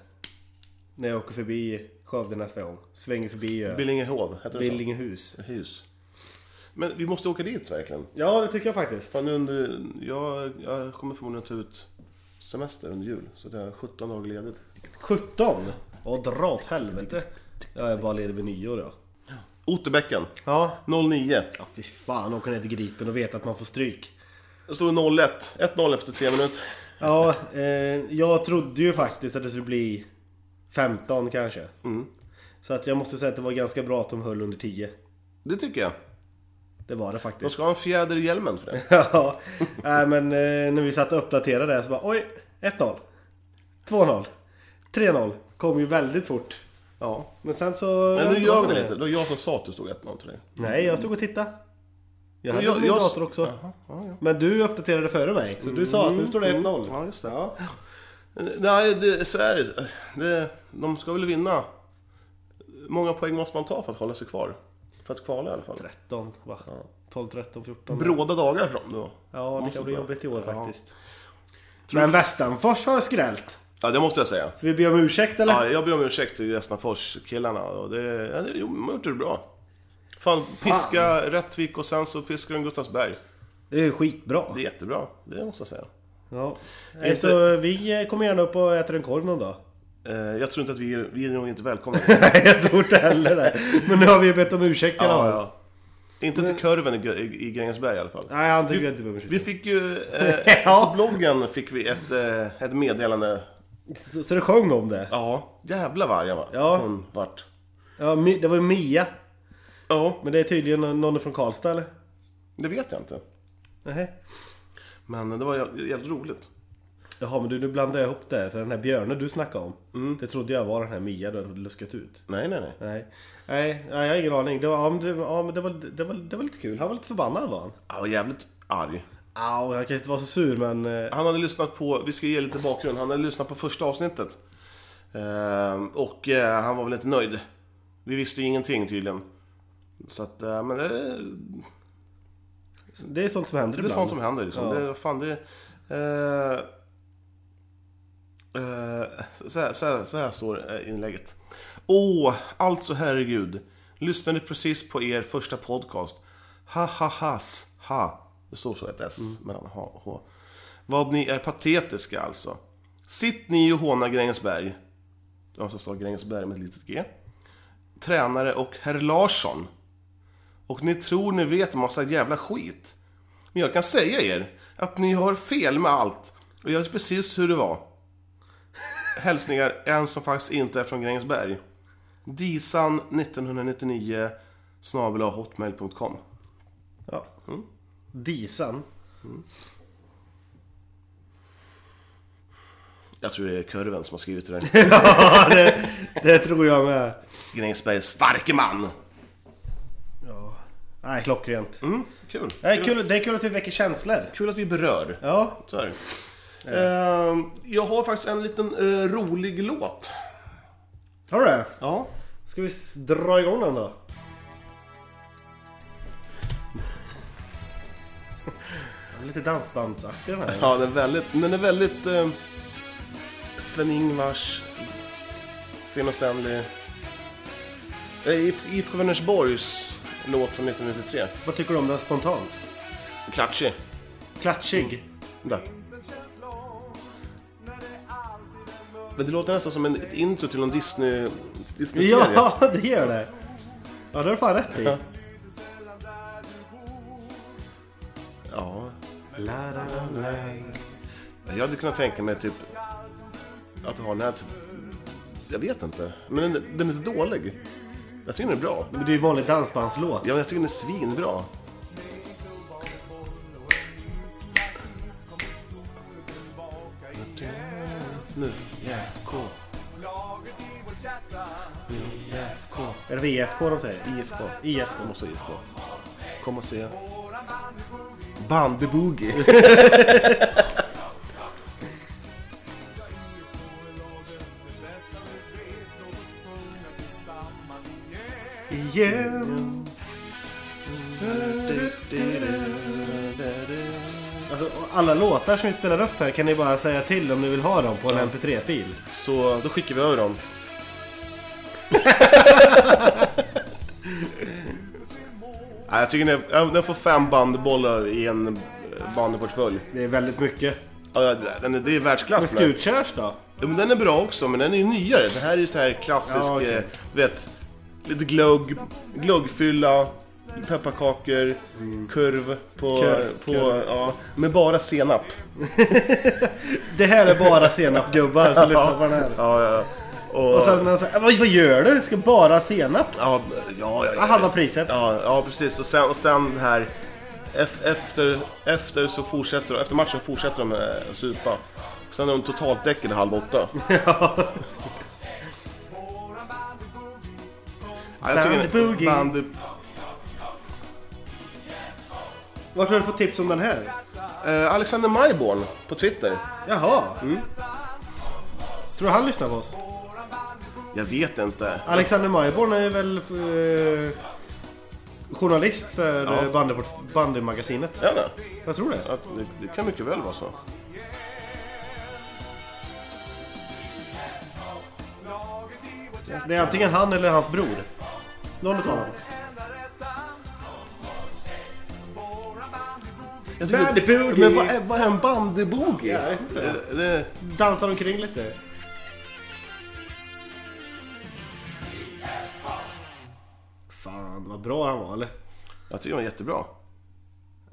när jag åker förbi Skövde nästa gång. Svänger förbi eh, Billingehov, heter det så? Billingehus. Hus. Men vi måste åka dit verkligen. Ja det tycker jag faktiskt. Fan, under, jag, jag kommer förmodligen ta ut semester under jul. Så det är 17 dagar ledigt. 17? Och dra åt helvete. Jag är bara ledig vid nyår ja. Otterbäcken, Ja. 09. Ja fy fan, åka ner till Gripen och veta att man får stryk. Det står 01. 1-0 efter 3 minuter. Ja, eh, jag trodde ju faktiskt att det skulle bli 15 kanske. Så att jag måste säga att det var ganska bra att de höll under 10. Det tycker jag. Det var det De faktiskt. ska ha en fjäder i hjälmen för det. <laughs> ja, nej, men eh, när vi satt och uppdaterade det så bara oj, 1-0. 2-0. 3-0. Kom ju väldigt fort. Ja. Men sen så... Men ja, nu gör vi det inte. Det var jag som sa att det stod 1-0 till dig. Nej, jag stod och tittade. Jag hade jag- min jag- dator också. Jaha, ja, ja. Men du uppdaterade före mig. Så du sa att nu står det 1-0. Ja, just det. Nej, det, så är det. det. De ska väl vinna. Många poäng måste man ta för att hålla sig kvar? För att kvala i alla fall. 13 va? 12, 13, 14. Bråda dagar för dem då. Ja, det kan bli jobbigt i år Ja. faktiskt. Men Västanfors har skrällt. Ja, det måste jag säga. Så vi ber om ursäkt eller? Ja, jag ber om ursäkt till det, ja, det, jo, de har gjort det bra. Fan, piska Rättvik och sen så piskar de Gustavsberg. Det är skitbra. Det är jättebra, det måste jag säga. Ja. Nej, Så vi kommer gärna upp och äter en korv någon dag. Eh, jag tror inte att vi är, vi är nog inte välkomna. <laughs> Nej, jag tror inte heller det. Men nu har vi bett om ursäkt alla ja, ja. Inte till kurven i, i, i Grängesberg i alla fall. Nej, han tycker inte ursäkt. Vi fick ju, eh, <laughs> Ja. på bloggen fick vi ett, eh, ett meddelande. Så, så det sjöng om det? Ja, jävla vargar va? Ja. Hon vart. Ja, det var ju Mia. Ja, Men det är tydligen någon någon från Karlstad eller? det vet jag inte. Nej. Men det var jä- jävligt roligt. Jaha, men du, nu blandar jag ihop det. För den här björnen du snackade om. Det trodde jag var den här Mia du hade luskat ut. Nej, nej, nej. Nej. Nej, nej jag har ingen aning. Det var, ja, men det, ja, men det, var, det, var, det var lite kul. Han var lite förbannad var han. Han var jävligt arg. Ja, han kan inte vara så sur men... eh, Han hade lyssnat på, vi ska ge lite bakgrund, han hade lyssnat på första avsnittet. Ehm, och eh, han var väl inte nöjd. Vi visste ju ingenting tydligen. Så att, eh, men det, Det är sånt som händer det är ibland. sånt som händer liksom. Ja. Det, fan, det, eh, Eh, så, här, så, här, så här står eh, inlägget. Åh, alltså herregud. Lyssnade precis på er första podcast. Ha ha has, ha. Det står så ett S mellan H och H. Vad ni är patetiska alltså. Sitt ni och håna Grängesberg. Var så står Grängesberg med ett litet G. Tränare och herr Larsson. Och ni tror ni vet massa jävla skit. Men jag kan säga er att ni har fel med allt. Och jag vet precis hur det var. Hälsningar en som faktiskt inte är från Grängesberg. Disan 1999 snabel hotmail.com Ja. Disan. Jag tror det är Kurven som har skrivit det där. <laughs> Ja, det, det tror jag med. Grängesbergs starke man. Nej, klockrent. Mm, kul. Det är, kul, det är kul att vi väcker känslor. Kul att vi berör. Ja. Så är det. Ehm, jag har faktiskt en liten eh, rolig låt. Har du det? Ja. Ska vi s- dra igång den då? Den är Lite dansbandsaktig den här. Ja, den är väldigt, den är väldigt eh, Sven-Ingvars, Sten och Stanley. Eh, IF- IFK Vänersborgs låt från 1993. Vad tycker du om den spontant? Klatschig. Klatschig. Där. Men det låter nästan som en, ett intro till någon Disney, Disney-serie. Ja, <laughs> det gör det. Ja, det har du fan rätt i. Ja. Ja. La, la, la. Jag hade kunnat tänka mig typ att ha den här typ, Jag vet inte. Men den, den är inte dålig. Jag tycker den är bra. Men det är ju vanlig dansbandslåt. Ja, men jag tycker den är svinbra. Nu, IFK. IFK. Är det VFK de säger? IFK. IFK. Jag måste ha IFK. Kom och se. Bandyboogie. <laughs> låtar som vi spelar upp här kan ni bara säga till om ni vill ha dem på en mp3-fil. Så då skickar vi över dem. <laughs> Nej, jag tycker den, får fem bandbollar i en eh, bandyportfölj. Det är väldigt mycket. Ja, den är, det är världsklass. Men. Skutkärs då? Ja, men den är bra också, men den är ju nyare. Det här är ju så här klassisk, Ja, okej. eh, du vet, lite glögg, glöggfylla, pepparkakor, kurv på, Kurv, på kurv. ja, med bara senap. <laughs> Det här är bara senapgubbar som lyssnar på den här. Ja, ja. Och, Och sen han säger, vad, vad gör du? Ska bara senap? ja, ja, ja, halva priset. Ja, ja precis. Och sen, och sen här ef- efter, efter så fortsätter efter matchen fortsätter de med supa. Sen är de totalt däckade halv åtta. <laughs> Bandy. Bandy, Vart har du fått tips om den här? eh, Alexander Majborn på Twitter. Jaha. Tror du han lyssnar på oss? Jag vet inte. Alexander Majborn är väl eh, journalist för Ja. ja. bandymagasinet? bandymagasinet. Ja, nej. Jag tror det. Att det, det kan mycket väl vara så. Det är antingen han eller hans bror. Någon utav dem. Jag Bandy Boogie. Men vad är, vad är en bandyboogie? Jag vet inte. Det, det, Dansar omkring lite. Fan, vad bra han var eller? jag tycker det var jättebra.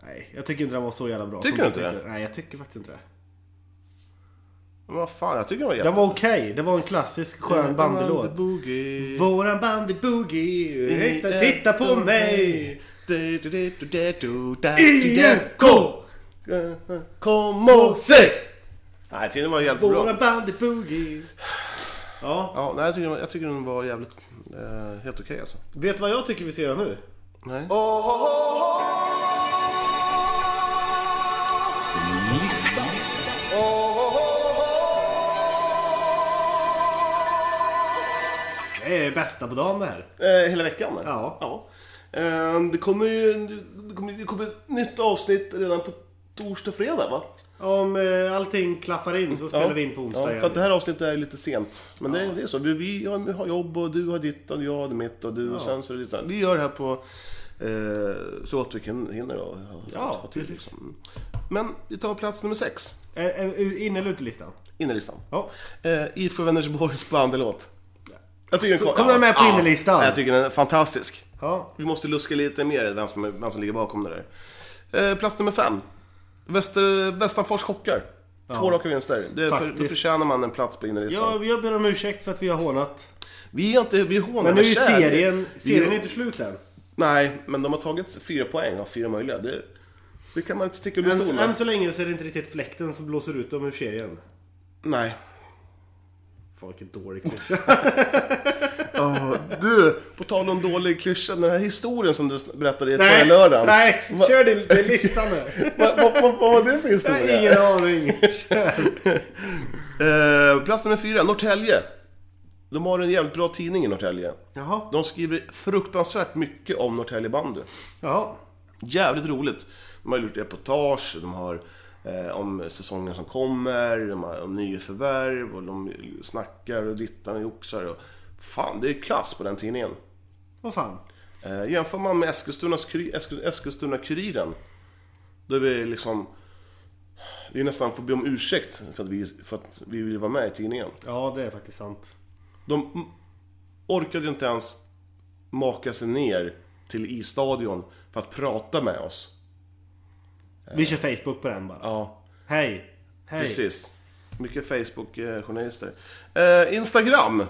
Nej, jag tycker inte den var så jävla bra. Tycker du inte det? Nej, jag tycker faktiskt inte det. Men vad fan, jag tycker det var Den jättebra. var okej. Det var en klassisk skön bandylåt. Bandyboogie. Våran bandyboogie, titta, titta på mig! IFK! Kom och se! Nej, jag tycker den var jävligt bra. bandyboogie. Ja, Ja, nej, jag, tycker, den var- jag tycker den var jävligt... Eh, helt okej alltså. vet du vad jag tycker vi ska göra nu? Nej. Det är bästa på dagen det här. Eh, hela veckan? eller? Ja. ja. Eh, det kommer ju det kommer, det kommer ett nytt avsnitt redan på torsdag och fredag va? Om eh, allting klaffar in så spelar vi in på onsdag ja, igen. för att det här avsnittet är lite sent. Men det, det är så. Vi, vi har- har jobb och du har ditt och jag har mitt och du och sen så är det ditt. Vi gör det här på eh, så att vi kan hinner och Ja, ha till. Liksom. Men vi tar plats nummer sex. Är, är, inne eller utelistan? Innerlistan. Ja. Eh, IFK Vänersborgs bandelåt. Jag tycker den kommer den med på innerlistan? Jag tycker den är fantastisk. Ja. Vi måste luska lite mer vem som, vem som ligger bakom det där. Eh, plats nummer fem. Väster, Västanfors chockar. Två raka vinster. Det, för, då förtjänar man en plats på innerlistan. Jag, jag ber om ursäkt för att vi har hånat. Vi är inte, vi hånar Men nu är ju serien, serien är inte slut än. Nej, men de har tagit fyra poäng av fyra möjliga. Det, det kan man inte sticka under stol med. än så länge så är det inte riktigt fläkten som blåser ut dem ur serien. Nej. Fan vilken dålig klyscha. <laughs> Ja, du, på tal om dålig klyscha. Den här historien som du berättade i förra nej, lördagen. nej, kör din, din lista nu. <laughs> Vad vad- vad- vad var det för historia? har ingen aning. Kör. <laughs> Eh, plats nummer fyra, Norrtälje. De har en jävligt bra tidning i Norrtälje. Jaha. De skriver fruktansvärt mycket om Norrtälje bandy. Jaha. Jävligt roligt. De har gjort reportage, de har eh, om säsongen som kommer, de har om nyförvärv och de snackar och dittar och joxar. Och, fan, det är klass på den tidningen. Vad fan. Eh, jämför man med Eskilstuna-Kuriren. Då är vi liksom... Vi nästan får be om ursäkt för att vi, för att vi vill vara med i tidningen. Ja, det är faktiskt sant. De orkade inte ens maka sig ner till i-stadion för att prata med oss. Vi kör Facebook på den bara. Ja, Hej. Hej. precis. Mycket Facebook-journalister. Eh, Instagram.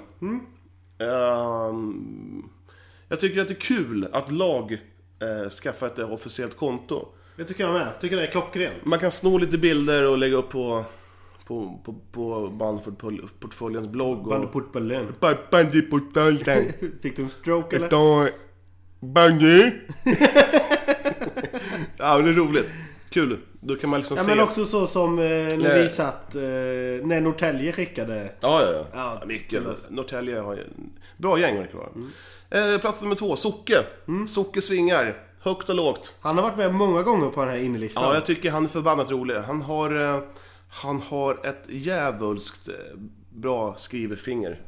Ehm, jag tycker att det är kul att lag eh, skaffar ett officiellt konto. Det tycker jag med. Tycker det är klockrent. Man kan sno lite bilder och lägga upp på, på, på, på Bandford-portföljens blogg. Och... Bandyportföljen. <laughs> Fick du en stroke eller? Bandy. <laughs> ja, men det är roligt. Kul. Då kan man liksom Ja se... men också så som eh, när Nej. vi satt, eh, när Norrtälje skickade. Ja, ja, ja. Ja, mycket. Norrtälje har ju... Bra gäng verkar det vara. Eh, plats nummer två, Socke. Socke svingar. Högt och lågt. Han har varit med många gånger på den här innerlistan. Ja, jag tycker han är förbannat rolig. Han har... Eh, han har ett djävulskt eh, bra skrivfinger.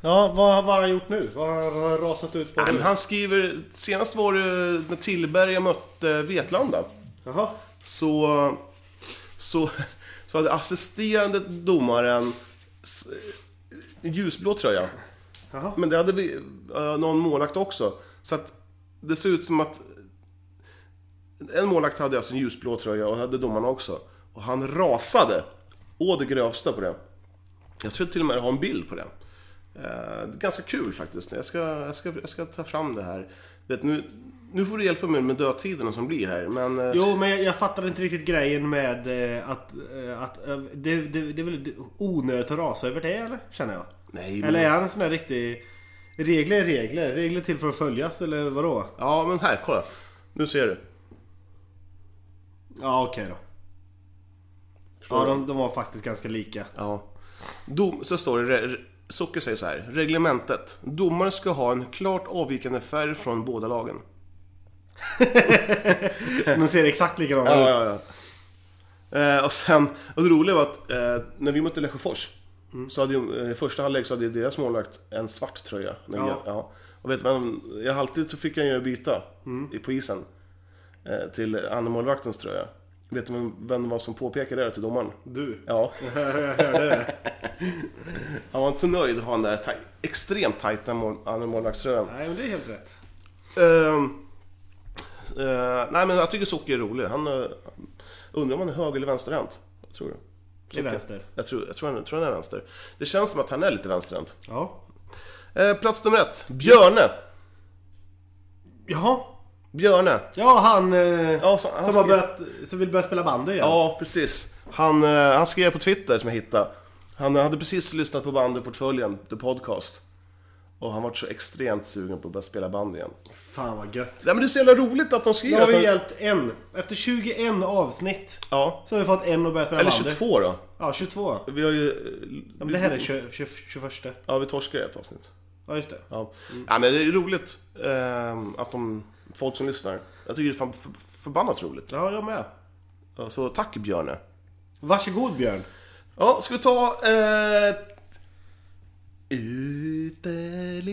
Ja, vad, vad har han gjort nu? Vad har han rasat ut på men han skriver... Senast var det när Tillberga mötte Vetlanda. Jaha. Så, så, så hade assisterande domaren ljusblå tröja. Jaha. Men det hade vi, eh, någon målvakt också. Så att det ser ut som att en målvakt hade alltså en ljusblå tröja och hade domarna också. Och han rasade å det grövsta på det. Jag tror till och med jag har en bild på det. Eh, det är ganska kul faktiskt. Jag ska, jag ska, jag ska ta fram det här. Vet, nu, nu får du hjälpa mig med dödtiderna som blir här. Men, eh, Jo, men jag, jag fattar inte riktigt grejen med eh, att, eh, att eh, det, det, det är väl onödigt att rasa över det eller? Känner jag. nej, men- Eller är han en sån där riktig... Regler är regler. Regler till för att följas eller vadå? Ja, men här, kolla. Nu ser du. Ja, okej då. Förstår Ja, du? de, de var faktiskt ganska lika. Ja. Dom, så står det, re- Socker säger så här. Reglementet. Domare ska ha en klart avvikande färg från båda lagen. <laughs> De ser exakt likadana ut. Ja, ja, ja. Eh, och sen, och det roliga var att eh, när vi mötte Lesjöfors så hade ju, eh, i första halvlek så hade deras målvakt en svart tröja. När vi- Ja. ja. Och vet du vad, jag alltid så fick jag ju byta i, på isen. Eh, till andra målvaktens tröja. Vet du vem, vem var som påpekade det till domaren? Du. Ja. <laughs> Jag hörde det. <laughs> Han var inte så nöjd att ha den där taj- extremt tajta mål, andra målvaktströjan. Nej, men det är helt rätt. Ehm, eh, nej men jag tycker Socker är rolig. Han uh, undrar om han är höger eller vänsterhänt? Vad tror du? Det är vänster. Jag tror, jag tror, han, jag tror han är vänster. Det känns som att han är lite vänsterhänt. Ja. Eh, plats nummer ett. Björne. Jaha. Björne. Ja, han... Ja, så- han som, har skrev- börjat, som vill börja spela bandy igen. Ja, precis. Han, han skrev på Twitter som jag hittade. Han hade precis lyssnat på bandyportföljen, The Podcast. Och han var så extremt sugen på att börja spela band igen. Fan vad gött. Nej men det är så jävla roligt att de Nu skriver har att vi de... hjälpt en. Efter 21 avsnitt Ja. så har vi fått en att börja spela Eller bandy. 22 då. Ja, 22. Vi har ju... Ja, men det här är 20, 20, 21. Ja, vi torskar ett avsnitt. Ja, just det. Ja. ja, men det är roligt eh, att de... Folk som lyssnar. Jag tycker det är fan för, förbannat roligt. Ja, jag med. Så tack Björne. Varsågod Björn. Ja, ska vi ta... Eh, utelistan.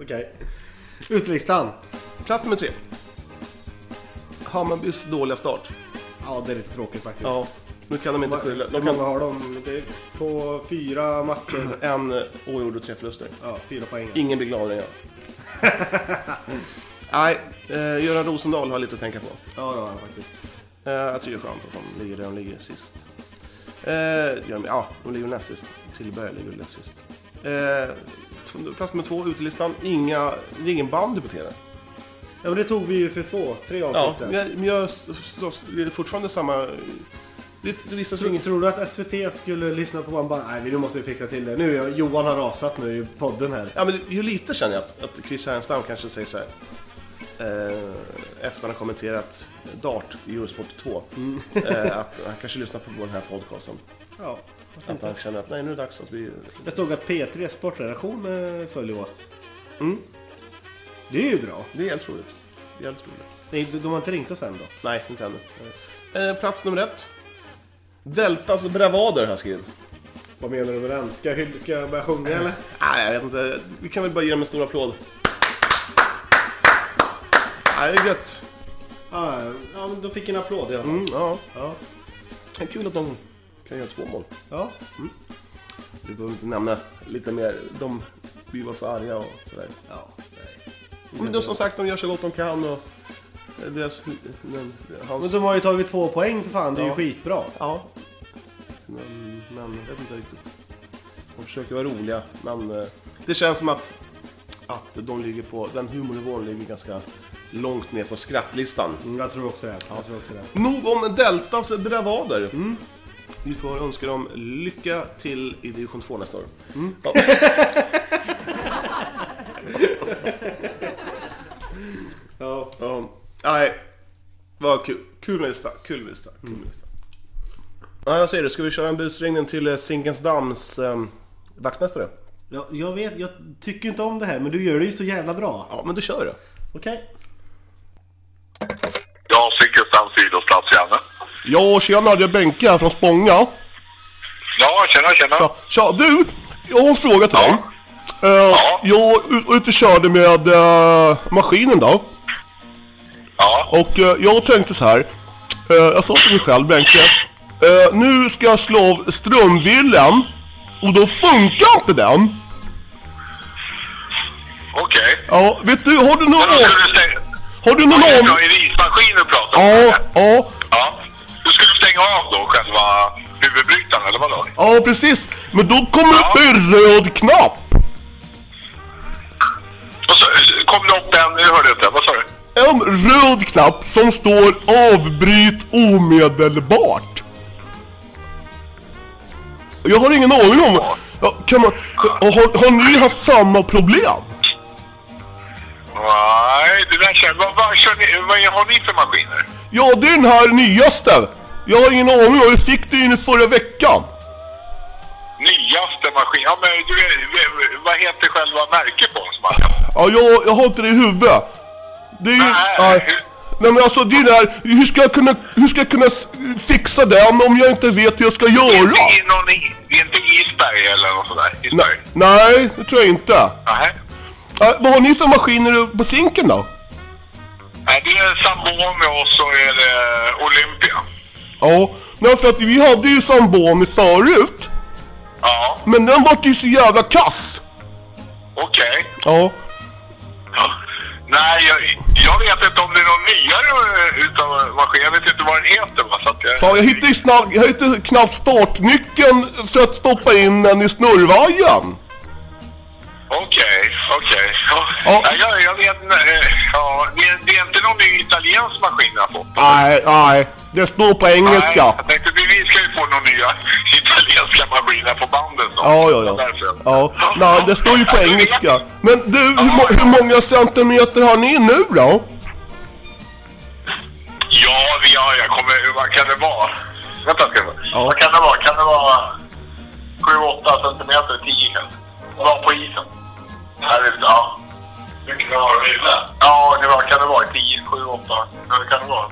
Okej. Utlistan. Plats nummer tre. Hammarbys dåliga start. Ja, det är lite tråkigt faktiskt. Ja, nu kan de inte skylla. Hur De många kan har de? Det är på fyra matcher. <clears throat> en eh, oavgjord och tre förluster. Ja, fyra poäng. Ingen blir gladare än jag. <laughs> Nej, eh, Göran Rosendahl har lite att tänka på. Ja, det har han faktiskt. Eh, jag tycker det är skönt att de ligger där de ligger sist. Eh, de- ja, de ligger näst sist. Tillberg ligger näst sist. Eh, plats nummer två, utelistan. Inga, det är ingen band debuterar. Ja, men det tog vi ju för två, tre Ja, avsnitt men sedan. men jag, det är fortfarande samma... Det, det visar Tror, inget... tror du att SVT skulle lyssna på vad bara Nej, nu måste vi fixa till det. Nu, Johan har rasat nu i podden här. Ja, men ju lite känner jag att, att Chris Härenstam kanske säger så här. Eh, efter han har kommenterat Dart i Eurosport 2. Eh, att han kanske lyssnar på den här podcasten. Ja. Att han känner att nej, nu är det dags att vi... Jag såg att P3 Sportredaktion eh, följer oss. Mm. Det är ju bra. Det är helt roligt. Det är helt roligt. Nej, de de har inte ringt oss än då. Nej, inte ännu. Eh, plats nummer ett. Deltas bravader har jag skrivit. Vad menar du med den? Ska jag, ska jag börja sjunga eller? Nej, jag vet inte. Vi kan väl bara ge dem en stor applåd. Nej, det är gött. Ja, ja, men de fick en applåd i alla fall. Mm, ja. Ja. Det är kul att de kan göra två mål. ja. Vi behöver inte nämna lite mer. De, vi var så arga och sådär. ja. Nej. Men de, som sagt, de gör så gott de kan och eh, deras... Men, hans, Men de har ju tagit två poäng för fan, det är ju Ja. skitbra. Ja. Men, men jag vet inte riktigt. De försöker vara roliga, men eh, det känns som att, att de ligger på, den humornivån ligger ganska långt ner på skrattlistan. Mm, jag tror också det. Jag tror också det. Nog om Deltas bravader. Vi får önska dem lycka till i division 2 nästa år. Ja. <laughs> Ja. Ja. Nej, vad kul. Kul med lista. Kul med lista. Kul med lista. Ja, jag säger det. Ska vi köra en busringning till Zinkensdamms eh, vaktmästare? Ja, jag vet, jag tycker inte om det här men du gör det ju så jävla bra. Ja, men du kör det. Okej? Ja, Ja, tjena, det är Benke här från Spånga. Ja, tjena, tjena. Tja, tja, du, jag har en fråga till dig. Eh, Ja. Jag var ute och körde med eh, maskinen då. Ja, Och eh, jag tänkte så här. eh, jag sa till mig själv, Benke. nu ska jag slå av strömvillen. Och då funkar inte den. okej. Ja, vet du, har du någon Men då du stänga... Har du någon Ja, aning? är det ismaskin du pratar? Ja, ja, Ja. Stänga av då själva huvudbrytaren, eller vadå? ja precis. Men då kommer det upp en röd knapp. Och så kom det upp en... Jag hörde inte. Vad sa du? En röd knapp som står avbryt omedelbart. Jag har ingen aning om... Ja, kan man, har, har ni haft samma problem? Nej, det där känner... Vad, vad, kör ni, vad har ni för maskiner? Ja, det är den här nyaste. Jag har ingen aning om, jag fick den in förra veckan. Nyaste maskin? Ja, men du, vad heter själva märket på den. Ja, jag, jag har inte det i huvudet. Det är ju... Nej. Nej. Nej men alltså det där, hur ska jag kunna, hur ska jag kunna fixa den om jag inte vet hur jag ska Det är göra? inte i någon... i- Det är inte Isberg eller något sådär? Isberg? Nej, nej, det tror jag inte. Nej. Vad har ni för maskiner på sinken då? Nej, det är Zamboni och så är det Olympia. Ja, nej, för att vi hade ju Zamboni förut. Ja, Men den vart ju så jävla kass. okej. Ja. Ja. Nej, jag, jag vet inte om det är någon nyare eh, utav maskin. Jag vet inte vad den heter va, så att jag... Fan, jag hittade ju snabbt, jag hittade knappt startnyckeln för att stoppa in den i snurrvajern. Okej, okej. Ja. Ja. Ja, jag, jag vet eh, Ja, det, är, det är inte någon ny italiensk maskin jag fått? Nej, nej, det står på engelska. Nej, jag tänkte vi, ska ju få några nya <laughs> italienska maskiner på bandet snart. Ja, ja, ja. Ja, nej, det står ju på engelska. Men du, hur, må- hur många centimeter har ni nu då? Ja, vi har, jag kommer, vad kan det vara? Vänta ska jag Ja. Vad kan det vara? Kan det vara 7-8 centimeter, 10 kanske? Var på isen. Det, ja. Vilken har du ville? Ja, det var, kan det vara 10, 7, 8? Ja, det kan det vara.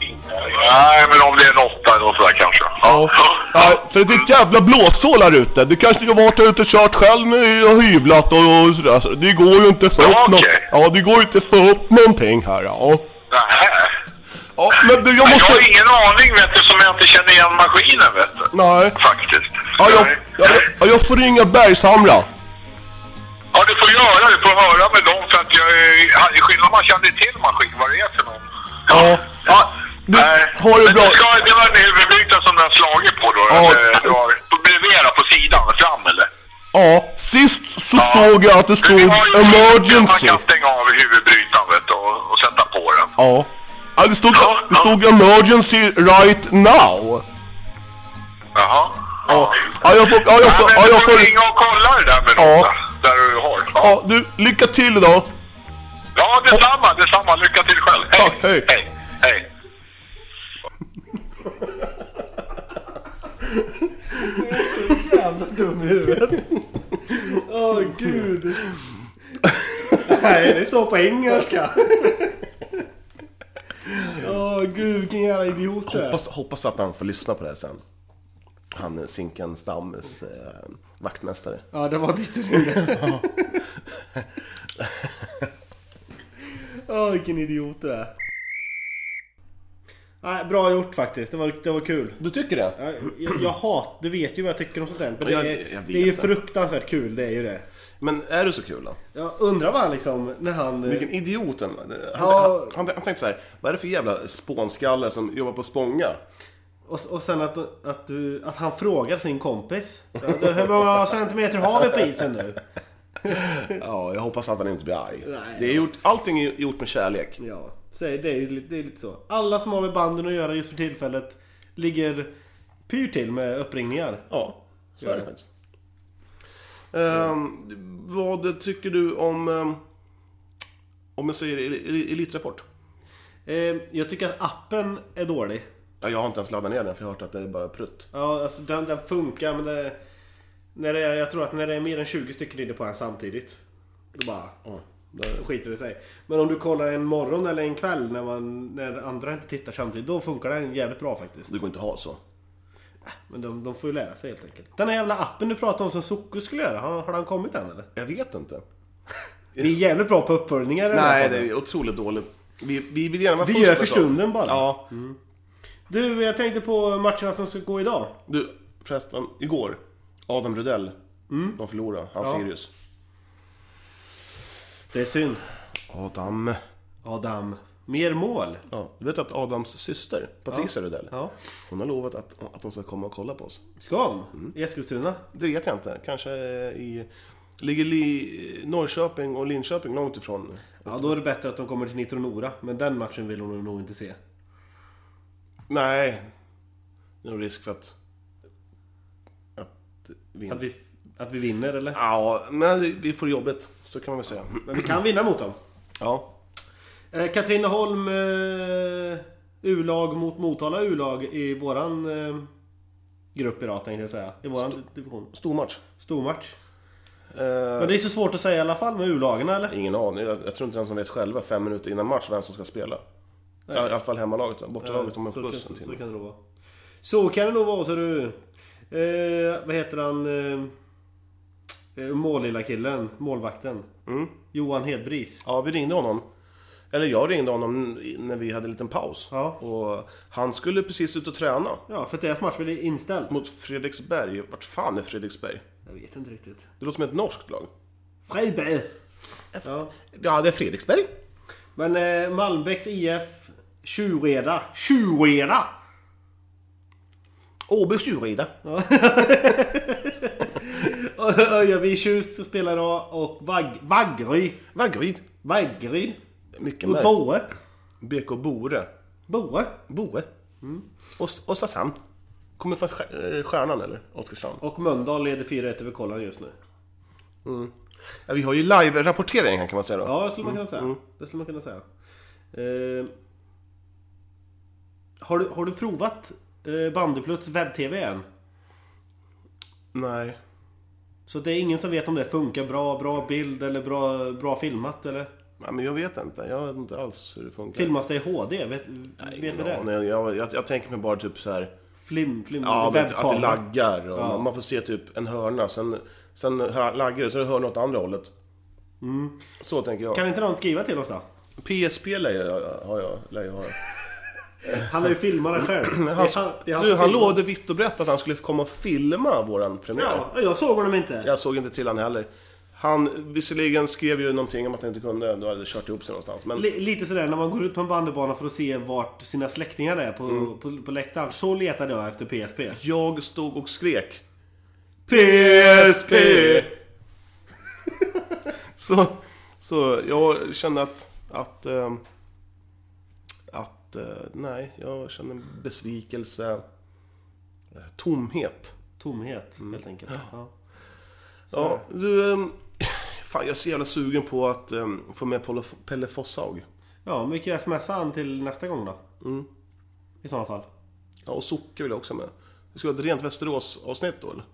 Nej, men om det är en 8 eller sådär kanske. Ja. ja. För det är ett jävla blåshål här ute. Du kanske ska varit ute och kört själv nu och hyvlat och, och sådär. Så det går ju inte att få Ja, upp något. okej. Ja, det går ju inte att få upp någonting här. Ja. Nej. Ja, men du, jag Jag måste... har ingen aning vet du, som jag inte känner igen maskinen vet du. Nej. Faktiskt. Ja, jag, ja, jag, jag får ringa Bergshamra. Ja, du får göra det. Du får höra med dem för att jag hade skillnad man kände till maskin, vad det är för någon. Ja. ja du, Nej. ha det Men bra. det, ska, det var en huvudbrytare som den har slagit på då? Ja. Det var bredvid på sidan, fram eller? Ja, sist så såg jag att det Men stod har emergency. Man kan stänga av huvudbrytaren vet du, och, och sätta på den. Ja. Ja, det stod, Ja, det ja. stod emergency right now. Jaha. Ja, ja jag får... Ja, jag får... Ja, Ja, men jag du får ringa och kolla det där med Ja. där, du har. Ja. ja, du, lycka till idag. ja, detsamma, detsamma. Lycka till själv. Hej. Tack, hej. Hej. Hej. Jävla dum i huvudet. Åh gud. Nej, det står på engelska. Åh gud, vilken jävla idiot. Hoppas, hoppas att han får lyssna på det här sen. Han Zinken Stammes eh, vaktmästare. Ja, det var ditt du <laughs> ringde. Åh, vilken idiot du är. Nej, bra gjort faktiskt. Det var, det var kul. Du tycker det? Jag, jag, jag hat, du vet ju vad jag tycker om sånt där. Men det Jag- är, det är ju fruktansvärt kul, det är ju det. Men är det så kul då? Jag undrar vad han liksom, när han... Vilken idiot han var. Ja. han, han, han tänkte så här, vad är det för jävla spånskallar som jobbar på Spånga? Och, och sen att, att, du, att han frågar sin kompis. Hur många centimeter har vi på isen nu? <laughs> Ja, jag hoppas att han inte blir arg. Nej. det är gjort, allting är gjort med kärlek. Ja, så det, är, lite- det är lite så. Alla som har med banden att göra just för tillfället ligger pyr till med uppringningar. Ja, så är det faktiskt. Ehm, vad tycker du om, um, om jag säger el- el- Elitrapport? Eh, jag tycker att appen är dålig. Ja, jag har inte ens laddat ner den för jag har hört att det är bara prutt. Ja, alltså den, den funkar men det, när det är, Jag tror att när det är mer än 20 stycken inne på den samtidigt. Då bara... Ja, Då skiter det sig. Men om du kollar en morgon eller en kväll när, man, när andra inte tittar samtidigt. Då funkar den jävligt bra faktiskt. det går inte ha så. Men de, de får ju lära sig helt enkelt. Den här jävla appen du pratade om som Socko skulle göra. Har, har den kommit än eller? Jag vet inte. Vi är jävligt bra på uppföljningar i här Nej, det är otroligt dåligt. Vi, vi vill gärna vara Vi först gör med för stunden bara. Ja. Du, jag tänkte på matcherna som ska gå idag. Du, förresten, igår. Adam Rudell. De förlorade. Han Ja. Sirius. Det är synd. Adam. Adam. Mer mål. Ja, du vet att Adams syster, Patricia Rudell, Ja. hon har lovat att, att hon ska komma och kolla på oss. Ska de? I Eskilstuna? Det vet jag inte. Kanske i... Ligger li, Norrköping och Linköping långt ifrån? Ja, då är det bättre att de kommer till Nitro Nora. Men den matchen vill hon nog inte se. Nej. Det är nog risk för att... Att vi... Att vi, att vi vinner eller? Ja, men vi får jobbet. Så kan man väl säga. Men vi kan vinna mot dem. Ja. Eh, Katrineholm eh, U-lag mot Motala U-lag i våran eh, grupp idag tänkte jag säga. I våran division. Stor match. Stor match. Eh, Men det är så svårt att säga i alla fall med U-lagen eller? Ingen aning. Jag, jag tror inte ens de vet själva fem minuter innan match vem som ska spela. I alla fall hemmalaget. då. Bortalaget så, buss kan, en så timme. kan det nog vara. Så kan det nog vara så du. Eh, vad heter han? Eh, eh, mållilla killen, målvakten. Mm. Johan Hedbris. Ja, vi ringde honom. Eller jag ringde honom när vi hade en liten paus. Ja. Och han skulle precis ut och träna. Ja, för deras match blev inställd. Mot Fredriksberg. Vart fan är Fredriksberg? Jag vet inte riktigt. Det låter som ett norskt lag. Freiberg! Ja. Ja, det är Fredriksberg. Men eh, Malmbäcks IF Tjureda. Tjureda! Åby Stureda. <laughs> Öjaby Tjust spelar idag och Vagg, Vaggeryd. Vaggeryd. Vaggeryd. Mycket Och märk. Boe. BK Bore. Boe. Boe. Mm. Os- Oskarshamn. Kommer från eh, Stjärnan eller? Oskarshamn. Och Mölndal leder 4-1 över Kollan just nu. Ja, vi har ju live-rapportering här kan man säga då. Ja, det skulle man kunna säga. Det skulle man kunna säga. Eh, har, du, har du provat eh, Bandypluts webb-tv än? Nej. Så det är ingen som vet om det funkar bra, bra bild eller bra, bra filmat eller? Ja, men jag vet inte. Jag vet inte alls hur det funkar. Filmas det i HD? Vet, vet vi det? Nej, jag, jag, jag tänker mig bara typ så här. Flim, flim, Ja, vet, att det webbkamera. laggar och man, man får se typ en hörna, sen, sen laggar det så är det hörna åt andra hållet. Så tänker jag. Kan inte någon skriva till oss då? PSP lär jag, har jag, lär jag ha. Han har ju filmat det själv. Han, är <clears throat> är du, han filmar. lovade vitt och brett att han skulle komma och filma våran premiär. Ja, jag såg honom inte. Jag såg inte till han heller. Han visserligen skrev ju någonting om att han inte kunde, då hade det kört ihop sig någonstans. Men Li- Lite sådär när man går ut på en bandybana för att se vart sina släktingar är på, Mm. på, på läktaren. Så letade jag efter PSP. jag stod och skrek PSP! <laughs> så, så jag kände att, att, ehm, att eh, nej, jag kände besvikelse, eh, tomhet. Tomhet, Mm. helt enkelt. Ja. Ja, du, ehm, fan jag är så jävla sugen på att ehm, få med Pelle, Pelle Fosshaug. ja, men vi kan ju smsa han till nästa gång då. Mm. I sådana fall. Ja, och Socke vill jag också med. Det ska vara ett rent Västerås-avsnitt då eller?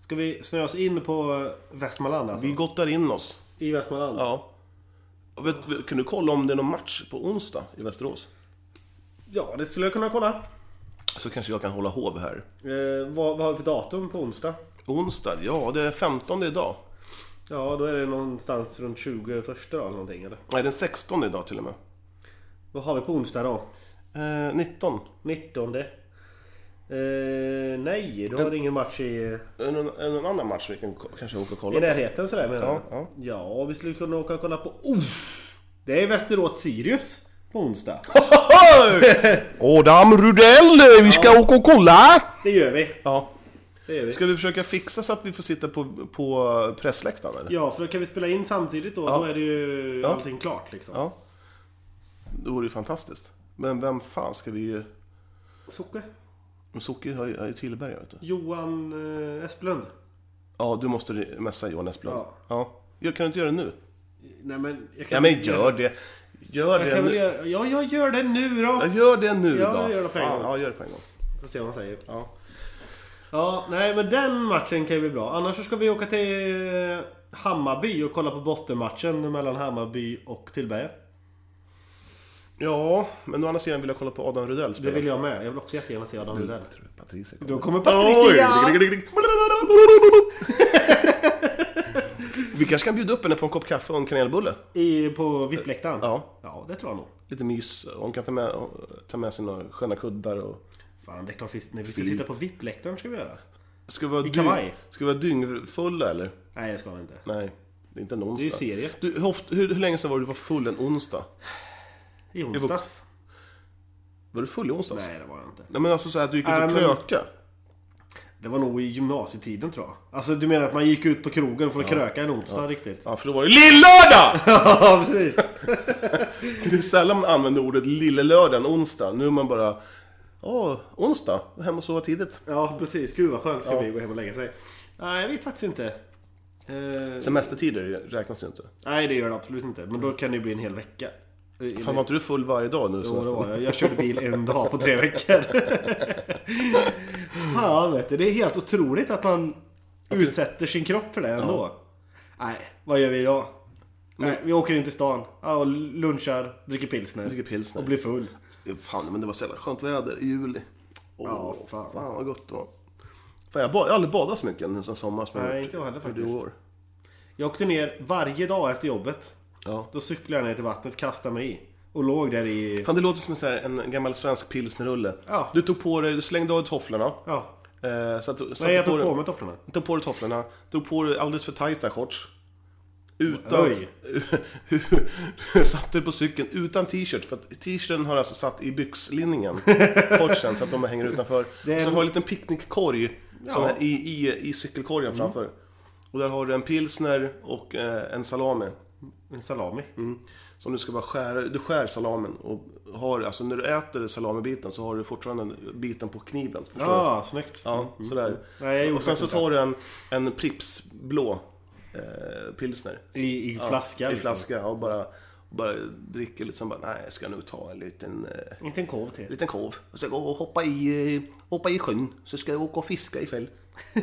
Ska vi snöa oss in på Västmanland alltså? Vi gottar in oss. I Västmanland? Ja. Vet, kan du kolla om det är någon match på onsdag i Västerås? Ja, det skulle jag kunna kolla. Så kanske jag kan hålla hov här. Eh, vad, vad har vi för datum på onsdag? Onsdag? Ja, det är 15 idag. Ja, då är det någonstans runt 21 då eller någonting eller? Nej, den 16 idag till och med. Vad har vi på onsdag då? Eh, 19. 19. Eh, nej, du har ingen match i, är det någon annan match vi kan kanske åka och kolla i på? närheten sådär menar Ja, ja. ja, vi skulle kunna åka och kolla på... Oh! Det är Västerås Sirius på onsdag. <laughs> Adam Rudell, vi ska åka och kolla! Det gör vi. Ja. Det vi. Ska vi försöka fixa så att vi får sitta på, på pressläktaren eller? Ja, för då kan vi spela in samtidigt då. Ja. Då är det ju Ja. allting klart liksom. Ja. Det vore ju fantastiskt. Men vem fan ska vi... Socke? Socke har ju, Tillberga vet du. Johan eh, Esplund. Ja, du måste messa Johan Esplund. Ja. ja. Jag kan du inte göra det nu? Nej men... Jag kan Ja men gör det. Gör Jag det nu. göra... Ja, jag gör det nu då. Ja, gör det nu Ja, då. jag gör det på en Fan, gång. Ja, gör det på en gång. Får se vad han säger. Ja. Ja, nej men den matchen kan ju bli bra. Annars så ska vi åka till eh, Hammarby och kolla på bottenmatchen mellan Hammarby och Tillberga. ja, men å andra sidan vill jag kolla på Adam Rudell Det spela. vill jag med. Jag vill också jättegärna se Adam Patricia Då kommer Patricia! <laughs> Vi kanske kan bjuda upp henne på en kopp kaffe och en kanelbulle. I, på VIP-läktaren? Ja. Ja, det tror jag nog. Lite mys. Hon kan ta med, ta med sina sköna kuddar och... Fan, det är klart vi, nej, vi ska sitta på VIP-läktaren ska vi göra. Ska vi vara, I kavaj. ska vi vara dyngfulla eller? Nej, det ska vi inte. Nej, det är inte en Det är onsdag. ju serie. Du, hur, ofta- hur, hur länge sedan var du var full en onsdag? I onsdags. Var du full i onsdags? Nej, det var jag inte. Nej men alltså så här, att du gick ut Nej, och men- kröka. Det var nog i gymnasietiden tror jag. Alltså du menar att man gick ut på krogen för att kröka en onsdag riktigt? Ja, för då var det lillördag! <laughs> Ja, precis. <laughs> Det är sällan man använder ordet lillelördag en onsdag. Nu är man bara... Åh, onsdag? Hem och sova tidigt. Ja, precis. Gud vad skönt ska bli att gå hem och lägga sig. Nej, jag vet faktiskt inte. Eh, Semestertider räknas ju inte. nej, det gör det absolut inte. Men då kan det ju bli en hel vecka. Fan var inte du full varje dag nu? Jo, det var jag. Jag körde bil en dag på tre veckor. <laughs> Fan vet du, det är helt otroligt att man utsätter sin kropp för det ändå. Nej, vad gör vi idag? Nej, vi åker in till stan, ja, och lunchar, dricker pilsner. Dricker pilsner. Och blir full. Fan, men det var så jävla skönt väder i juli. Åh, Ja, fan. fan. vad gott det var. Fan, jag, ba- jag har aldrig badat så mycket en sån sommar som Nej, jag inte jag heller faktiskt. år. Jag åkte ner varje dag efter jobbet. Ja. Då cyklade jag ner till vattnet, kastade mig i. Och låg där i... Fan, det låter som en, så här, en gammal svensk pilsnerrulle. Ja. Du tog på dig, du slängde av tofflorna. Ja. Eh, så att, du- satte Nej, jag tog dig- på mig tofflorna. Tog på dig tofflorna, drog på dig alldeles för tajta shorts. Utan... Oj. <laughs> satte dig på cykeln utan t-shirt, för att t-shirten har alltså satt i byxlinningen. <laughs> Shortsen, så att de hänger utanför. Det är så har du en liten picknickkorg som Ja. är i, i, i cykelkorgen framför. Och där har du en pilsner och eh, en salami. En salami. Som du ska bara skära, du skär salamen och har, alltså när du äter salamibiten så har du fortfarande biten på kniven. Du? Ja, snyggt. Ja, sådär. Nej, och sen så tar du en, en Pripps blå eh, pilsner. I, i flaska I liksom. flaska och bara, bara dricker lite sen bara, nej jag ska nog ta en liten, eh, Inte en kov till. liten korv. Jag ska gå och hoppa i, eh, hoppa i sjön. Så ska jag åka och fiska ikväll. <laughs>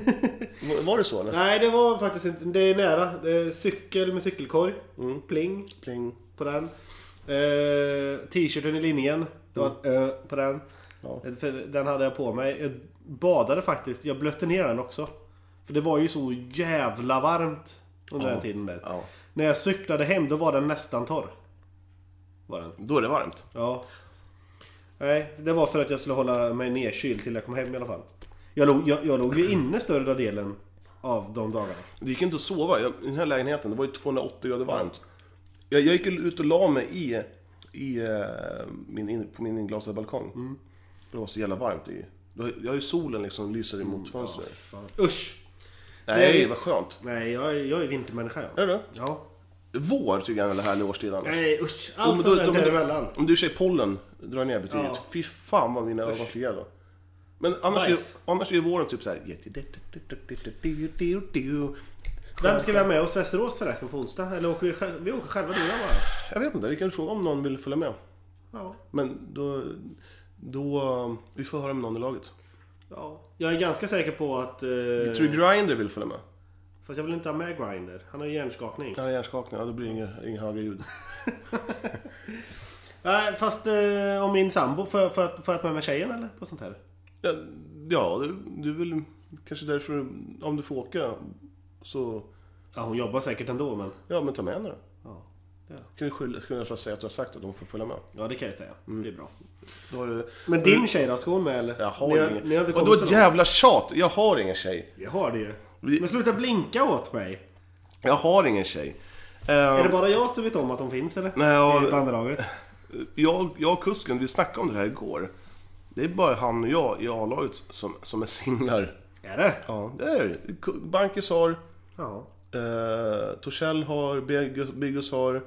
Var- Var det så eller? Nej, det var faktiskt inte... Det är nära. Det är cykel med cykelkorg. Mm. Pling Pling. på den. Eh, T-shirten i linjen. Det var en ö på den. Ja. Den hade jag på mig. Jag badade faktiskt. Jag blötte ner den också. För det var ju så jävla varmt under Ja. den tiden där. Ja. När jag cyklade hem då var den nästan torr. Var den. Då är det varmt. Ja. Nej, det var för att jag skulle hålla mig nedkyld till jag kom hem i alla fall. Jag låg, jag, jag låg ju inne större delen av de dagarna. Det gick inte att sova jag, i den här lägenheten. Det var ju 280 grader varmt. Jag, jag gick ut och la mig i, i eh, min, in, på min inglasade balkong. Det var så jävla varmt i. Jag har ju solen liksom lyser emot fönstret. Usch! Nej, visst. vad skönt. Nej, jag, är- jag är vintermänniska jag. Är det Ja. Vår tycker jag är en väldigt härlig årstid annars. Nej usch! Allt som då- är däremellan. Om du i och för sig pollen drar ner betyget. Ja. Fy fan vad mina ögon kliar då. Men annars, Nice. är, annars är våren typ såhär... Vem ska vi ha med oss Västerås förresten på onsdag? Eller åker vi, själv, vi åker själva du och jag bara? Jag vet inte, vi kan fråga om någon vill följa med. Ja. Men då... Då... Vi får höra med någon i laget. Ja. Jag är ganska säker på att... Eh, Jag tror Grinder vill följa med. Fast jag vill inte ha med Grinder. Han har ju hjärnskakning. Han har hjärnskakning, ja då blir det inga, inga höga ljud. <laughs> Nej, fast eh, om min sambo, får jag, får, jag, får jag ta med mig tjejen eller? På sånt här? Ja, ja du, du vill kanske därför, om du får åka så... Ja, hon jobbar säkert ändå men... Ja men ta med henne då. Ja. Kan vi skylla, ska vi säga att du har sagt att de får följa med? ja det kan jag säga. Det är bra. Du... Men din tjej då? Ska hon med eller? Jag har Ni ingen. Ni har så ett jävla tjat! Jag har ingen tjej. Jag har det ju. Men sluta blinka åt mig. Jag har ingen tjej. Eh, Är det bara jag som vet om att de finns eller? Nej, ja. I bandelaget? jag, jag och kusken, vi snackade om det här igår. Det är bara han och jag i A-laget som, som är singlar. Är det? Ja, det är det. Ku- Bankis har, Ja. Eh, Torssell har, Biggos har,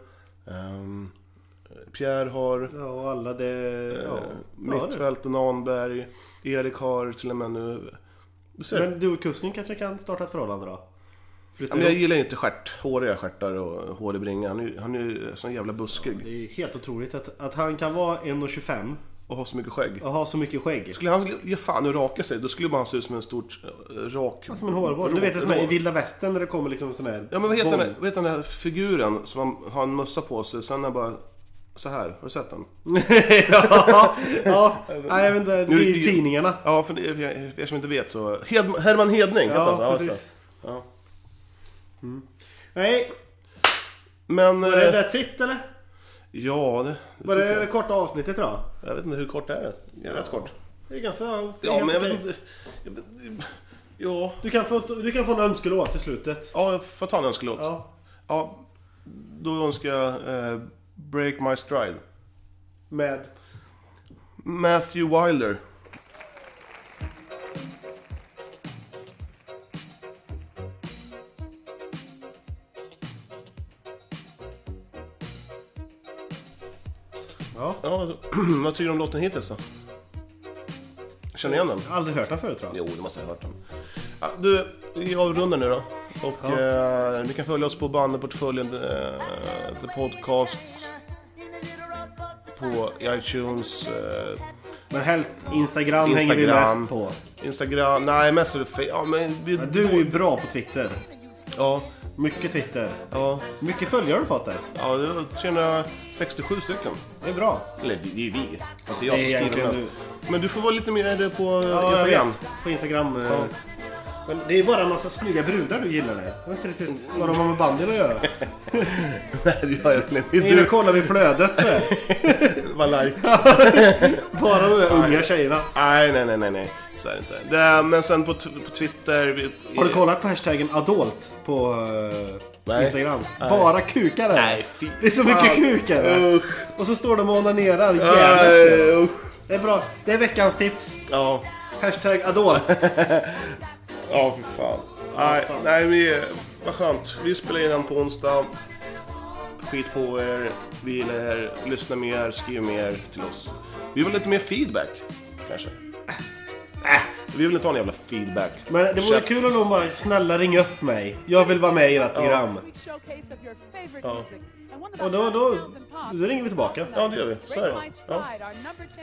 ehm, Pierre har, Ja, och alla det... Ja. eh, ja det. Mittfält och Nanberg. Erik har till och med nu... Men du och kusken kanske kan starta ett förhållande då? Ja, men jag gillar inte stjärt, håriga stjärtar och hårig bringa. Han är, han är ju sån jävla buskig. Det är helt otroligt att, att han kan vara 1,25 Och har så mycket skägg. och ha så mycket skägg. Skulle han ge fan och raka sig, då skulle han se ut som en stort eh, rak... Som en hårboll. Du vet en sån här i vilda västern när det kommer liksom sån här... Ja men vad heter, den, vad heter den där figuren som han har en mössa på sig, sen är bara så här. Har du sett den? <laughs> ja, ja. Nej, jag vet inte. Det är i tidningarna. Ja, för, det, för, för er som inte vet så... Hed, Herman Hedning. Ja, Ja, precis. Ja. Nej, Men... var det eh, that's it eller? Ja, det, det Var det jag. det korta avsnittet då? Jag vet inte hur kort är. Det är rätt kort. Det är ganska... det är Ja, men jag vet inte... Ja, Du kan, få, du kan få en önskelåt i slutet. ja, jag får ta en önskelåt. Ja. Ja. då önskar jag eh, Break My Stride. Med... Matthew Wilder. Ja. Ja, <clears throat> vad tycker du om låten hittills då? Känner igen den? Jag har aldrig hört den förut tror jag. Jo, det måste ha hört den. Ja, du, vi avrundar nu då. Och eh, ni kan följa oss på bandyportföljen, eh, The Podcast, på iTunes, eh, Men helst Instagram, hänger vi Instagram. mest på. Instagram. Nej, mest är det Ja, men vi... Ja, Du är ju bra på Twitter. Ja, Mycket Twitter. ja, Mycket följare har du fått där. ja, det var 367 stycken. Det är bra. Eller det är vi. Fast det är jag som skriver mest. Men du får vara lite mer på Ja, Instagram. På Instagram. eh. Ja. Men det är bara en massa snygga brudar du gillar det. Jag vet inte riktigt vad de har med bandyn att göra. Nej, det gör jag inte. Innan du kollar vi flödet <laughs> var like. <laughs> Bara de där unga tjejerna. Nej, nej, nej, nej, nej. Så är det inte. Det är, men sen på, på Twitter... Vi, Har du kollat på hashtaggen adolt på eh, Nej. Instagram? Nej. Bara kukar där. Nej, fy Det är så mycket kukar. Och så står de och onanerar Nej, jävligt. Det är bra. Det är veckans tips. Ja, Hashtag adolt. <laughs> ja fy fan. Nej, nej, vi, vad skönt. Vi spelar in den på onsdag. Skit på er. Vi gillar er. Lyssna mer, skriv mer till oss. Vi vill ha lite mer feedback, kanske. Vi vill inte ha en jävla feedback. Men det vore Chef. kul om de bara snälla ring upp mig. Jag vill vara med i ert program. Och då, då, då ringer vi tillbaka. Ja, det gör vi. Så är det. Ja.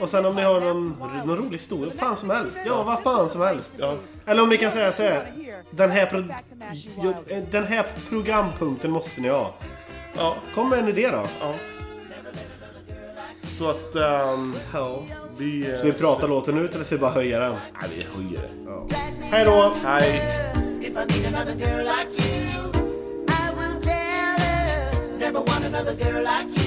Och sen om ni har någon, någon rolig historia, fan som helst. Ja, vad fan som helst. Ja. Eller om ni kan säga så här. Den här, pro, eh, den här programpunkten måste ni ha. Ja. Kom med en idé då. ja. Så att... ehm, Ja. vi... eh, Ska vi prata låten ut eller ska vi bara höja den? Nej, vi höjer det. Hej då! Hej! If I need another girl like you,